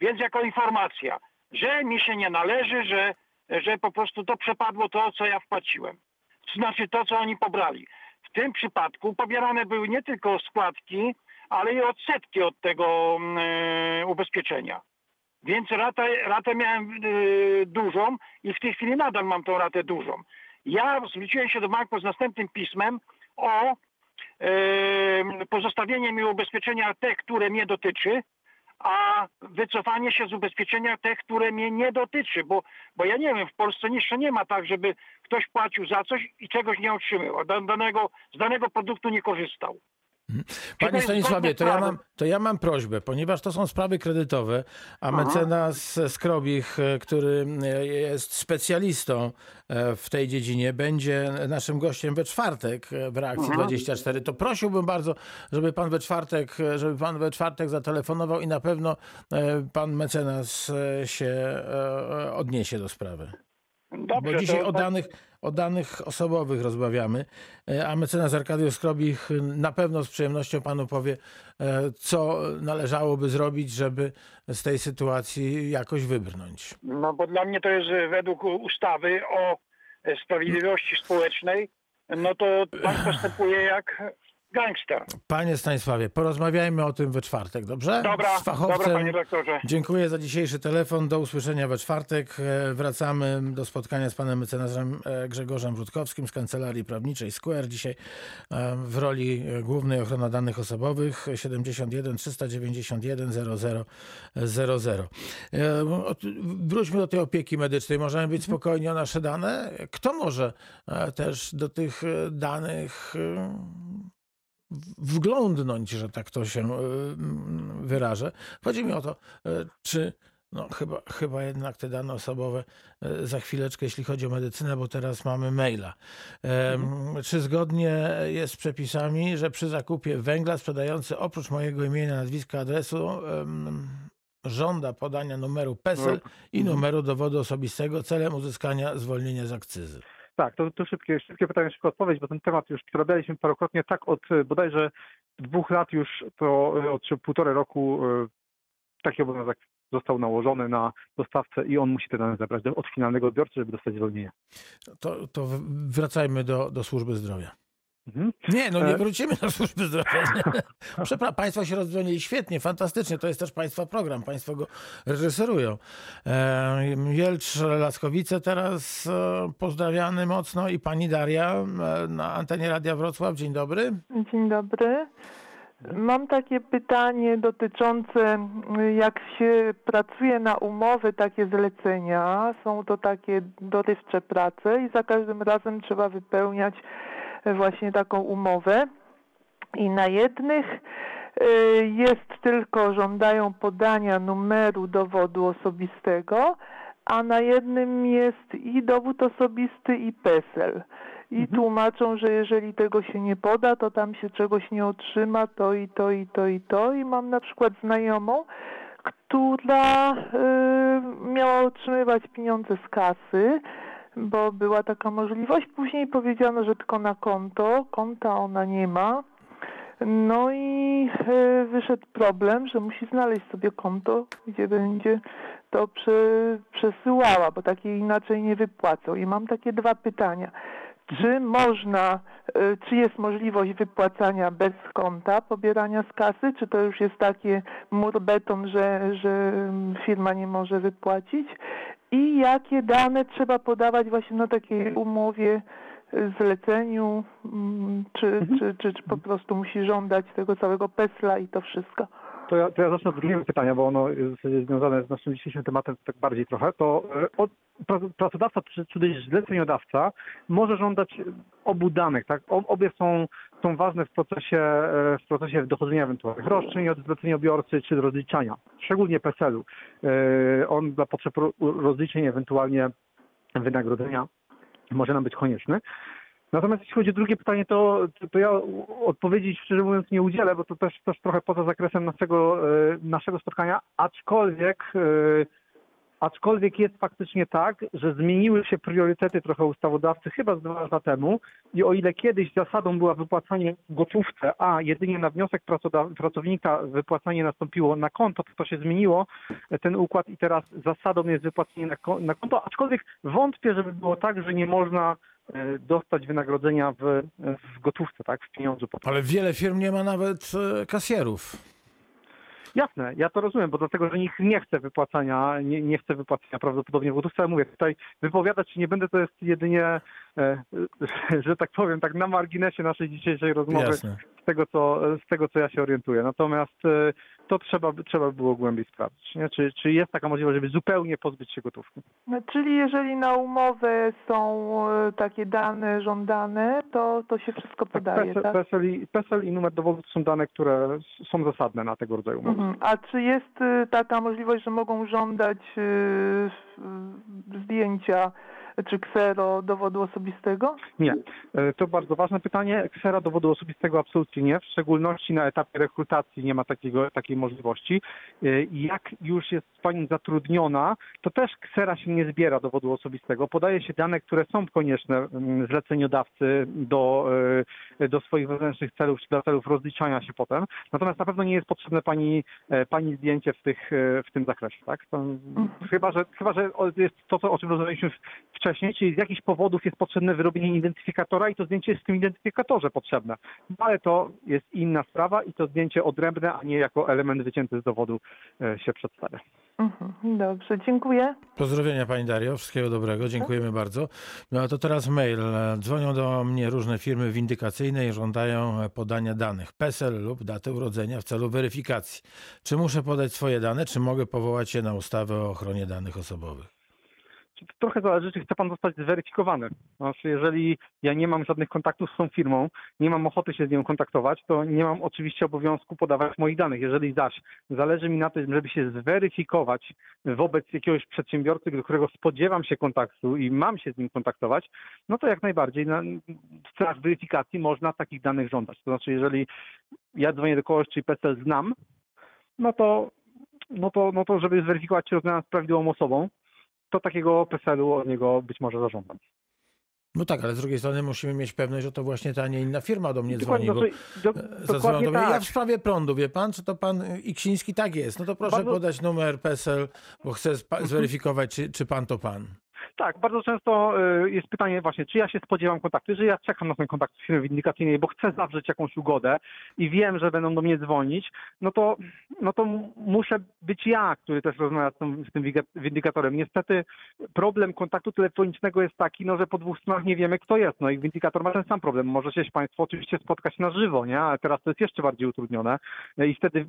Więc jako informacja, że mi się nie należy, że, że po prostu to przepadło to, co ja wpłaciłem. Znaczy to, co oni pobrali. W tym przypadku pobierane były nie tylko składki, ale i odsetki od tego mm, e, ubezpieczenia. Więc ratę, ratę miałem e, dużą i w tej chwili nadal mam tą ratę dużą. Ja zwróciłem się do banku z następnym pismem o e, pozostawienie mi ubezpieczenia te, które mnie dotyczy, a wycofanie się z ubezpieczenia te, które mnie nie dotyczy, bo, bo ja nie wiem, w Polsce jeszcze nie ma tak, żeby ktoś płacił za coś i czegoś nie otrzymywał, da- danego, z danego produktu nie korzystał. To Panie Stanisławie, to ja, mam, to ja mam prośbę, ponieważ to są sprawy kredytowe, a mecenas Skrobich, e, który e, jest specjalistą e, w tej dziedzinie, będzie naszym gościem we czwartek w Reakcji 24, to prosiłbym bardzo, żeby pan we czwartek, żeby pan we czwartek zatelefonował i na pewno pan mecenas się odniesie do sprawy. Dobrze, Bo dzisiaj to, o tak- danych, o danych osobowych rozmawiamy, e, a mecenas Arkadiusz Skrobich na pewno z przyjemnością panu powie, e, co należałoby zrobić, żeby z tej sytuacji jakoś wybrnąć. No bo dla mnie to jest e, według ustawy o sprawiedliwości społecznej, no to pan postępuje jak gangster. Panie Stanisławie, porozmawiajmy o tym we czwartek, dobrze? Dobra, z fachowcem. dobra panie doktorze. Dziękuję za dzisiejszy telefon. Do usłyszenia we czwartek. E, Wracamy do spotkania z panem mecenasem e, Grzegorzem Rutkowskim z Kancelarii Prawniczej Square. Dzisiaj e, w roli głównej ochrona danych osobowych 71 391 00 00. E, od- Wróćmy do tej opieki medycznej. Możemy być spokojni o nasze dane. Kto może też do tych danych wglądnąć, że tak to się e, wyrażę. Chodzi mi o to, e, czy no chyba, chyba jednak te dane osobowe e, za chwileczkę, jeśli chodzi o medycynę, bo teraz mamy maila. Em, Czy zgodnie jest z przepisami, że przy zakupie węgla sprzedający oprócz mojego imienia, nazwiska, adresu żąda podania numeru PESEL i numeru dowodu osobistego celem uzyskania zwolnienia z akcyzy? Tak, to, to szybkie, szybkie pytanie, szybko odpowiedź, bo ten temat już przerabialiśmy parokrotnie, tak od e, bodajże dwóch lat już, to e, od półtorej roku e, taki obowiązek został nałożony na dostawcę i on musi te dane zebrać do, od finalnego odbiorcy, żeby dostać zwolnienie. To, to wracajmy do, do służby zdrowia. Mhm. Nie, no nie E- wrócimy do służby zdrowia. Przepraszam, państwo się rozdzwonili świetnie, fantastycznie. To jest też państwa program, państwo go reżyserują. Jelcz Laskowice teraz e, pozdrawiany mocno i pani Daria e, na antenie Radia Wrocław. Dzień dobry. Dzień dobry. Mam takie pytanie dotyczące, jak się pracuje na umowy, takie zlecenia. Są to takie dorywcze prace i za każdym razem trzeba wypełniać właśnie taką umowę. I na jednych y, jest tylko, żądają podania numeru dowodu osobistego, a na jednym jest i dowód osobisty i PESEL. I tłumaczą, że jeżeli tego się nie poda, to tam się czegoś nie otrzyma, to i to, i to, i to. I mam na przykład znajomą, która y, miała otrzymywać pieniądze z kasy, bo była taka możliwość. Później powiedziano, że tylko na konto. Konta ona nie ma. No i y, wyszedł problem, że musi znaleźć sobie konto, gdzie będzie to prze, przesyłała, bo takiej inaczej nie wypłacą. I mam takie dwa pytania. Czy można, czy jest możliwość wypłacania bez konta, pobierania z kasy, czy to już jest takie mur beton, że, że firma nie może wypłacić? I jakie dane trzeba podawać właśnie na takiej umowie, y, zleceniu, mm, czy, czy, czy, czy po prostu musi żądać tego całego PESLA i to wszystko? To ja, to ja zacznę od drugiego pytania, bo ono jest związane z naszym dzisiejszym tematem tak bardziej trochę. To e, od, pra- pracodawca czy, czy też zleceniodawca może żądać obu danych. Tak? Obie są, są ważne w procesie, e, w procesie dochodzenia ewentualnych roszczeń od zleceniobiorcy czy rozliczania, szczególnie PESEL-u. E, On dla potrzeb ro- rozliczeń ewentualnie wynagrodzenia może nam być konieczny. Natomiast jeśli chodzi o drugie pytanie, to, to, ja odpowiedzi szczerze mówiąc nie udzielę, bo to też, też trochę poza zakresem naszego, e, naszego spotkania, aczkolwiek, e, aczkolwiek jest faktycznie tak, że zmieniły się priorytety trochę ustawodawcy chyba z dwa lata temu i o ile kiedyś zasadą była wypłacanie gotówce, a jedynie na wniosek pracownika wypłacanie nastąpiło na konto, to to się zmieniło, e, ten układ i teraz zasadą jest wypłacenie na, ko- na konto, aczkolwiek wątpię, żeby było tak, że nie można dostać wynagrodzenia w, w gotówce, tak, w pieniądzu. po prostu. Ale wiele firm nie ma nawet e, kasjerów. Jasne, ja to rozumiem, bo dlatego, że nikt nie chce wypłacania, nie, nie chce wypłacania prawdopodobnie w gotówce, mówię, tutaj wypowiadać się nie będę, to jest jedynie, e, że tak powiem, tak na marginesie naszej dzisiejszej rozmowy Jasne. Z tego, co, z tego, co ja się orientuję. Natomiast e, to trzeba, trzeba by było głębiej sprawdzić, nie? Czy, czy jest taka możliwość, żeby zupełnie pozbyć się gotówki. No, czyli jeżeli na umowę są e, takie dane żądane, to, to się wszystko podaje, PESEL, tak? PESEL, i, PESEL i numer dowodu to są dane, które są zasadne na tego rodzaju umowy. Mhm. A czy jest y, taka możliwość, że mogą żądać zdjęcia czy ksero dowodu osobistego? Nie. E, To bardzo ważne pytanie. Ksera dowodu osobistego absolutnie nie. W szczególności na etapie rekrutacji nie ma takiego, takiej możliwości. E, Jak już jest Pani zatrudniona, to też ksera się nie zbiera dowodu osobistego. Podaje się dane, które są konieczne mm, zleceniodawcy do, e, do swoich wewnętrznych celów, czy dla celów rozliczania się potem. Natomiast na pewno nie jest potrzebne Pani, pani zdjęcie w, tych, w tym zakresie. Tak? To, chyba, że, chyba, że jest to, co, o czym rozmawialiśmy w- wcześniej, czyli z jakichś powodów jest potrzebne wyrobienie identyfikatora i to zdjęcie jest w tym identyfikatorze potrzebne. No, ale to jest inna sprawa i to zdjęcie odrębne, a nie jako element wycięty z dowodu e, się przedstawia. Mhm. Dobrze, dziękuję. Pozdrowienia Pani Dario, wszystkiego dobrego, dziękujemy bardzo. No a to teraz mail. E, Dzwonią do mnie różne firmy windykacyjne i żądają e, podania danych PESEL lub daty urodzenia w celu weryfikacji. Czy muszę podać swoje dane, czy mogę powołać się na ustawę o ochronie danych osobowych? Trochę zależy, czy chce Pan zostać zweryfikowany. Znaczy, jeżeli ja nie mam żadnych kontaktów z tą firmą, nie mam ochoty się z nią kontaktować, to nie mam oczywiście obowiązku podawać moich danych. Jeżeli zaś zależy mi na tym, żeby się zweryfikować wobec jakiegoś przedsiębiorcy, do którego spodziewam się kontaktu i mam się z nim kontaktować, no to jak najbardziej na, w celach weryfikacji można takich danych żądać. To znaczy, jeżeli ja dzwonię do kogoś, czyli PESEL znam, no to, no to, no to żeby zweryfikować, czy rozmawiam z prawidłową osobą, to takiego PESEL-u od niego być może zażądam. No tak, ale z drugiej strony musimy mieć pewność, że to właśnie ta, nie inna firma do mnie dzwoni. Dokładnie, Bo znaczy, do, zadzwonią dokładnie do mnie. Ja tak. w sprawie prądu, wie pan, czy to pan Iksiński? Tak jest. No to proszę Bardzo- podać numer PESEL, bo chcę zweryfikować, czy, czy pan to pan. Tak, bardzo często y, jest pytanie właśnie, czy ja się spodziewam kontaktu, że ja czekam na ten kontakt z firmy windykacyjnej, bo chcę zawrzeć jakąś ugodę i wiem, że będą do mnie dzwonić, no to, no to muszę być ja, który też rozmawia z tym, z tym windykatorem. Niestety problem kontaktu telefonicznego jest taki, no, że po dwóch stronach nie wiemy, kto jest. No i windykator ma ten sam problem. Możecie się Państwo oczywiście spotkać na żywo, nie? Ale teraz to jest jeszcze bardziej utrudnione No i wtedy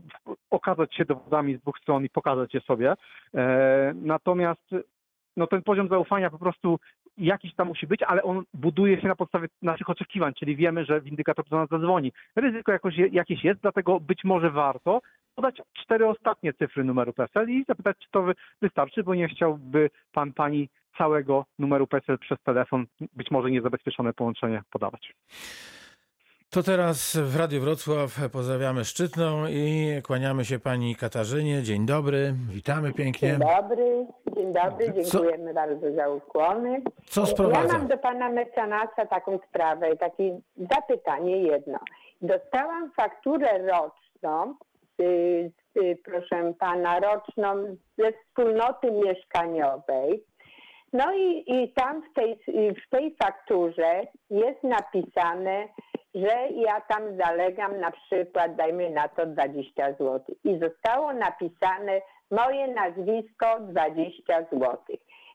okazać się dowodami z dwóch stron i pokazać je sobie. E, natomiast no ten poziom zaufania po prostu jakiś tam musi być, ale on buduje się na podstawie naszych oczekiwań, czyli wiemy, że windykator do nas zadzwoni. Ryzyko jakoś, je- jakieś jest, dlatego być może warto podać cztery ostatnie cyfry numeru PESEL i zapytać, czy to wy- wystarczy, bo nie chciałby pan, pani całego numeru PESEL przez telefon, być może niezabezpieczone połączenie podawać. To teraz w Radiu Wrocław pozdrawiamy Szczytną i kłaniamy się pani Katarzynie. Dzień dobry, witamy pięknie. Dzień dobry, dzień dobry, Co- dziękujemy bardzo za ukłony. Co Ja sprowadza? mam do pana mecenasa taką sprawę, takie zapytanie jedno. Dostałam fakturę roczną, y, y, proszę pana, roczną ze wspólnoty mieszkaniowej. No i, i tam w tej, w tej fakturze jest napisane, że ja tam zalegam na przykład, dajmy na to 20 zł. I zostało napisane moje nazwisko 20 zł.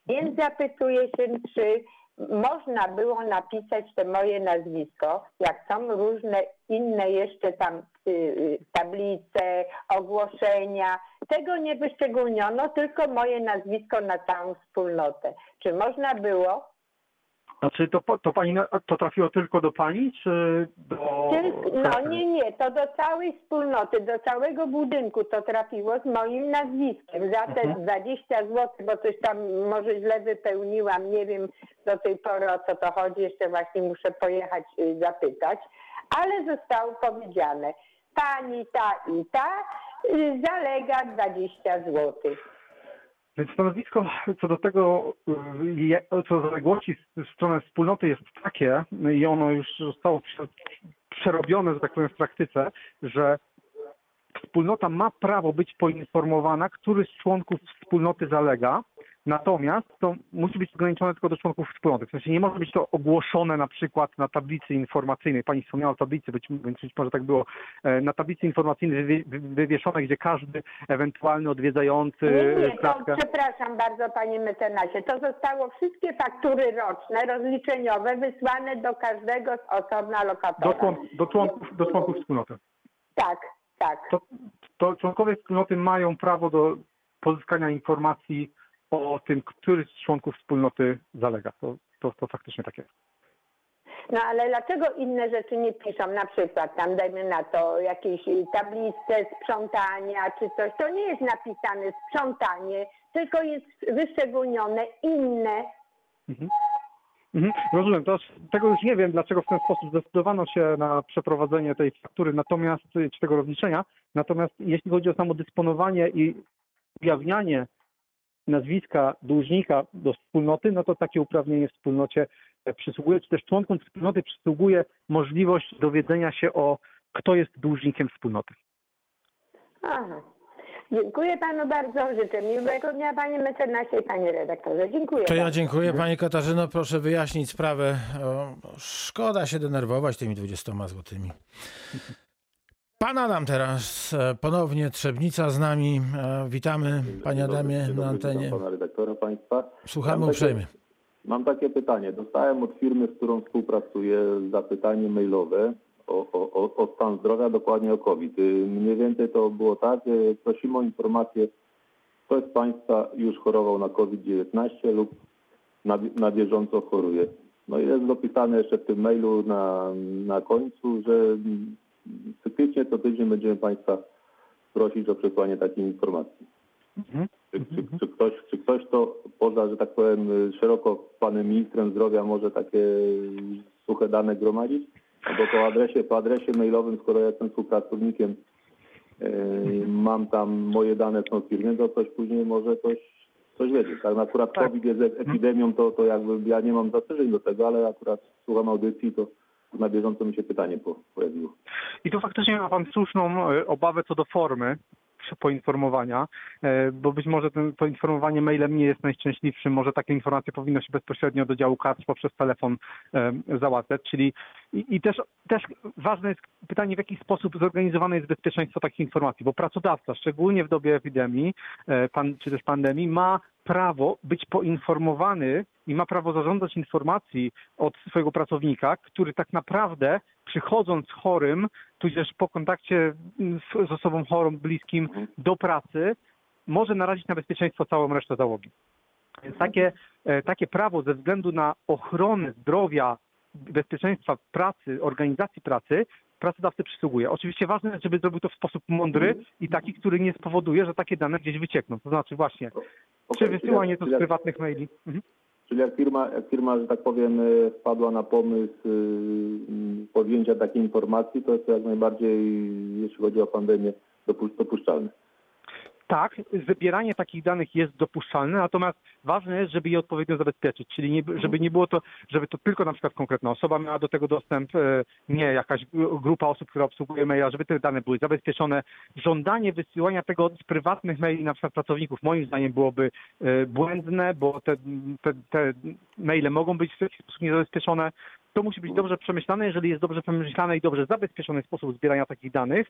Więc zapytuję się, czy można było napisać te moje nazwisko, jak są różne inne jeszcze tam y, y, tablice, ogłoszenia. Tego nie wyszczególniono, tylko moje nazwisko na całą wspólnotę. Czy można było? Znaczy to, to pani, to trafiło tylko do pani, czy do... No nie, nie, to do całej wspólnoty, do całego budynku to trafiło z moim nazwiskiem. Za te Mhm. 20 zł, bo coś tam może źle wypełniłam, nie wiem do tej pory o co to chodzi, jeszcze właśnie muszę pojechać y, zapytać, ale zostało powiedziane, pani ta i ta y, zalega 20 zł. Więc stanowisko co do tego, y, co do zaległości w stronę wspólnoty jest takie i ono już zostało prze- przerobione, że tak powiem, w praktyce, że wspólnota ma prawo być poinformowana, który z członków wspólnoty zalega, natomiast to musi być ograniczone tylko do członków wspólnoty. W sensie nie może być to ogłoszone na przykład na tablicy informacyjnej. Pani wspomniała o tablicy, być, więc być może tak było. E, Na tablicy informacyjnej wywie- wy- wywieszone, gdzie każdy ewentualny odwiedzający Nie, nie, to klatkę... przepraszam bardzo panie mecenasie. To zostało wszystkie faktury roczne, rozliczeniowe wysłane do każdego z osobna lokatora. Do, człon, do, członków, do członków wspólnoty. Tak, tak. To, to członkowie wspólnoty mają prawo do pozyskania informacji o tym, który z członków wspólnoty zalega. To, to, to faktycznie tak jest. No ale dlaczego inne rzeczy nie piszą? Na przykład tam dajmy na to jakieś tablice sprzątania czy coś. To nie jest napisane sprzątanie, tylko jest wyszczególnione inne. Mhm. Mhm, rozumiem. To, tego już nie wiem, dlaczego w ten sposób zdecydowano się na przeprowadzenie tej faktury, natomiast czy tego rozliczenia. Natomiast jeśli chodzi o samo dysponowanie i ujawnianie nazwiska dłużnika do wspólnoty, no to takie uprawnienie wspólnocie e, przysługuje, czy też członkom wspólnoty przysługuje możliwość dowiedzenia się o kto jest dłużnikiem wspólnoty. Aha. Dziękuję panu bardzo. Życzę miłego dnia panie mecenasie i panie redaktorze. Dziękuję To ja dziękuję pani Katarzyno. Proszę wyjaśnić sprawę. O, szkoda się denerwować tymi 20 złotymi. Pan Adam teraz e, ponownie Trzebnica z nami. E, Witamy panie Adamie na antenie. Pana redaktora państwa. Słuchamy Mam takie- uprzejmie. Mam takie pytanie. Dostałem od firmy, z którą współpracuję, zapytanie mailowe o, o, o, stan zdrowia, dokładnie o COVID. Y, Mniej więcej to było tak, że prosimy o informację, kto z Państwa już chorował na COVID-19 lub na, na bieżąco choruje. No i jest dopisane jeszcze w tym mailu na, na końcu, że cyklicznie co tydzień będziemy Państwa prosić o przesłanie takiej informacji. Mhm. Czy, czy, czy, ktoś, czy ktoś to poza, że tak powiem, szeroko panem ministrem zdrowia może takie suche dane gromadzić? Bo po adresie, po adresie mailowym, skoro ja jestem współpracownikiem, yy, mam tam moje dane są firmy, to ktoś później może coś coś wiedzieć. Tak, no akurat Tak. COVID jest epidemią, to, to jakby ja nie mam zastrzeżeń do tego, ale akurat słucham audycji, to na bieżąco mi się pytanie po- pojawiło. I tu faktycznie ma Pan słuszną e, obawę co do formy poinformowania, e, bo być może ten, to informowanie mailem nie jest najszczęśliwszym, może takie informacje powinno się bezpośrednio do działu kadr poprzez telefon e, załatwiać, czyli i, i też, też ważne jest pytanie, w jaki sposób zorganizowane jest bezpieczeństwo takich informacji, bo pracodawca, szczególnie w dobie epidemii pan, czy też pandemii, ma prawo być poinformowany i ma prawo zażądać informacji od swojego pracownika, który tak naprawdę przychodząc chorym, tudzież po kontakcie z, z osobą chorą, bliskim do pracy, może narazić na bezpieczeństwo całą resztę załogi. Więc takie, e, takie prawo ze względu na ochronę zdrowia, bezpieczeństwa pracy, organizacji pracy, pracodawcy przysługuje. Oczywiście ważne jest, żeby zrobił to w sposób mądry i taki, który nie spowoduje, że takie dane gdzieś wyciekną. To znaczy właśnie, czy Okej, wysyłanie to z prywatnych maili. Mhm. Czyli jak firma, jak firma, że tak powiem, e, wpadła na pomysł y, podjęcia takiej informacji, to jest to jak najbardziej, jeśli chodzi o pandemię, dopu- dopuszczalne. Tak, zbieranie takich danych jest dopuszczalne, natomiast ważne jest, żeby je odpowiednio zabezpieczyć, czyli nie, żeby nie było to, żeby to tylko na przykład konkretna osoba miała do tego dostęp, e, nie jakaś gru- grupa osób, która obsługuje maila, żeby te dane były zabezpieczone. Żądanie wysyłania tego z prywatnych maili na przykład pracowników moim zdaniem byłoby e, błędne, bo te, te, te maile mogą być w jakiś sposób niezabezpieczone. To musi być dobrze przemyślane. Jeżeli jest dobrze przemyślane i dobrze zabezpieczony sposób zbierania takich danych,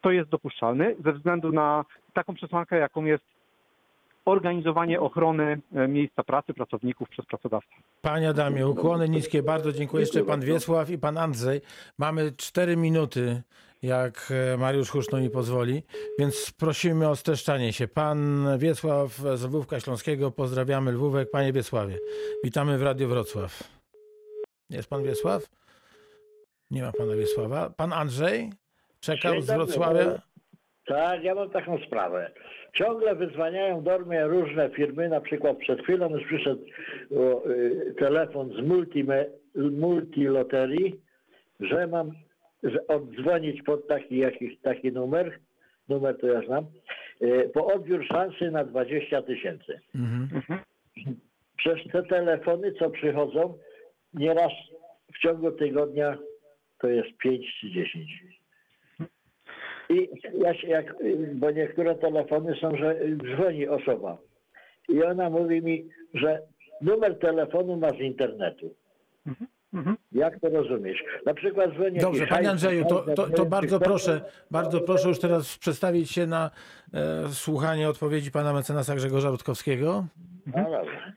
to jest dopuszczalny ze względu na taką przesłankę, jaką jest organizowanie ochrony e, miejsca pracy pracowników przez pracodawcę. Panie Adamie, ukłony niskie, bardzo dziękuję. Jeszcze pan Wiesław i pan Andrzej. Mamy cztery minuty, jak e, Mariusz Huszno mi pozwoli, więc prosimy o streszczanie się. Pan Wiesław z Lwówka Śląskiego, pozdrawiamy Lwówek. Panie Wiesławie, witamy w Radio Wrocław. Jest pan Wiesław? Nie ma pana Wiesława. Pan Andrzej czekał z Wrocławia. Tak, ja mam taką sprawę. Ciągle wyzwaniają do mnie różne firmy, na przykład przed chwilą już przyszedł o, y, telefon z multime, multiloterii, że mam oddzwonić pod taki, jakiś, taki numer, numer to ja znam, y, po odbiór szansy na 20 tysięcy. Mhm. Przez te telefony, co przychodzą, nieraz w ciągu tygodnia to jest 5 czy 10. I ja się jak, bo niektóre telefony są, że dzwoni osoba i ona mówi mi, że numer telefonu ma z internetu. Mhm. Jak to rozumiesz? Na przykład dzwoni Dobrze, panie Andrzeju, to, to, to bardzo proszę, bardzo proszę już teraz przedstawić się na e, słuchanie odpowiedzi pana mecenasa Grzegorza Rutkowskiego. No dobra.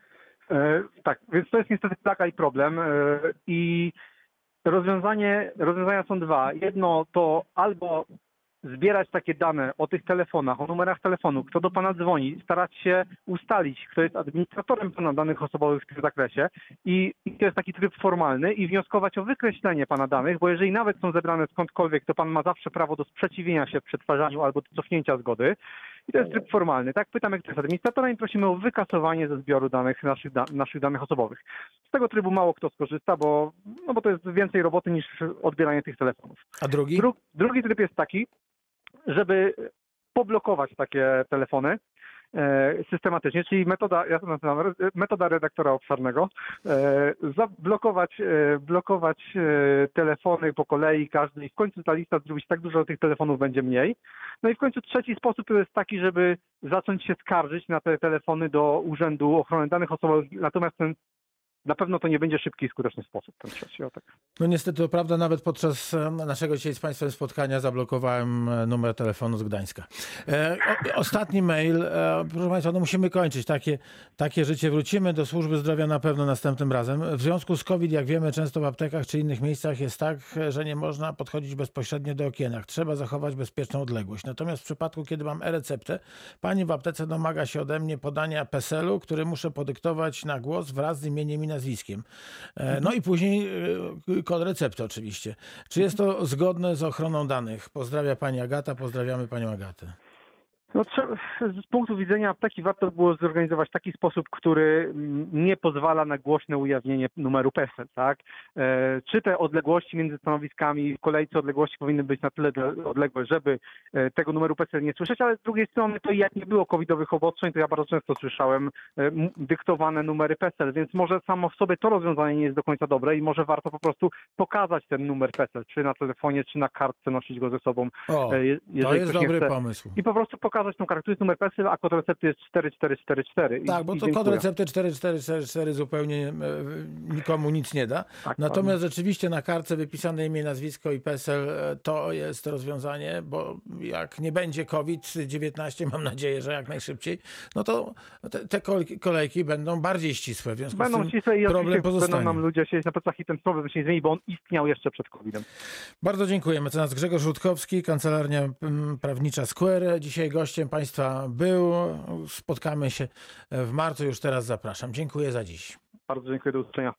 E, tak, więc to jest niestety plaka i problem e, i rozwiązanie, rozwiązania są dwa. Jedno to albo zbierać takie dane o tych telefonach, o numerach telefonu, kto do pana dzwoni, starać się ustalić, kto jest administratorem pana danych osobowych w tym zakresie i, i to jest taki tryb formalny i wnioskować o wykreślenie pana danych, bo jeżeli nawet są zebrane skądkolwiek, to pan ma zawsze prawo do sprzeciwienia się w przetwarzaniu albo do cofnięcia zgody. I to jest tryb formalny. Tak, pytamy, kto jest administratorem i prosimy o wykasowanie ze zbioru danych naszych, da, naszych danych osobowych. Z tego trybu mało kto skorzysta, bo, no bo to jest więcej roboty niż odbieranie tych telefonów. A drugi? Dru, drugi tryb jest taki, żeby poblokować takie telefony e, systematycznie, czyli metoda, ja to nazywam metoda redaktora obszarnego, e, zablokować e, blokować telefony po kolei każdy i w końcu ta lista zrobić tak dużo, że tych telefonów będzie mniej. No i w końcu trzeci sposób to jest taki, żeby zacząć się skarżyć na te telefony do Urzędu Ochrony Danych Osobowych, natomiast ten na pewno to nie będzie szybki i skuteczny sposób, ten trzeci, tak. No niestety to prawda, nawet podczas e, naszego dzisiaj z Państwem spotkania zablokowałem e, numer telefonu z Gdańska. E, o, ostatni mail, e, proszę Państwa, no musimy kończyć takie, takie życie. Wrócimy do służby zdrowia na pewno następnym razem. W związku z COVID, jak wiemy, często w aptekach czy innych miejscach jest tak, że nie można podchodzić bezpośrednio do okienek. Trzeba zachować bezpieczną odległość. Natomiast w przypadku, kiedy mam e-receptę, pani w aptece domaga się ode mnie podania PESEL-u, który muszę podyktować na głos wraz z imieniem i nazwiskiem. E, No i później e, kod recepty oczywiście. Czy jest to zgodne z ochroną danych? Pozdrawia pani Agata, pozdrawiamy panią Agatę. No, z punktu widzenia apteki warto było zorganizować taki sposób, który mm, nie pozwala na głośne ujawnienie numeru PESEL, tak? E, czy te odległości między stanowiskami, w kolejce odległości powinny być na tyle odległe, żeby e, tego numeru PESEL nie słyszeć, ale z drugiej strony to i jak nie było covidowych obostrzeń, to ja bardzo często słyszałem e, dyktowane numery PESEL, więc może samo w sobie to rozwiązanie nie jest do końca dobre i może warto po prostu pokazać ten numer PESEL, czy na telefonie, czy na kartce, nosić go ze sobą. O, to jest dobry chce. pomysł. I po prostu pokazać tą kartę, numer PESEL, a kod recepty jest 4444. I, Tak, bo to kod recepty 4444 zupełnie e, nikomu nic nie da. Tak, Natomiast rzeczywiście na kartce wypisane imię, nazwisko i PESEL e, to jest rozwiązanie, bo jak nie będzie COVID-19, mam nadzieję, że jak najszybciej, no to te, te kol- kolejki będą bardziej ścisłe. W związku z Będą tym ścisłe i problem oczywiście będą pozostanie. nam ludzie siedzieć na plecach i ten problem się nie zmieni, bo on istniał jeszcze przed COVID-em. Bardzo dziękuję. Mecenas Grzegorz Rutkowski, Kancelaria mm, Prawnicza Square. Dzisiaj gościem Państwa był. Spotkamy się w marcu, już teraz zapraszam. Dziękuję za dziś. Bardzo dziękuję, do usłyszenia.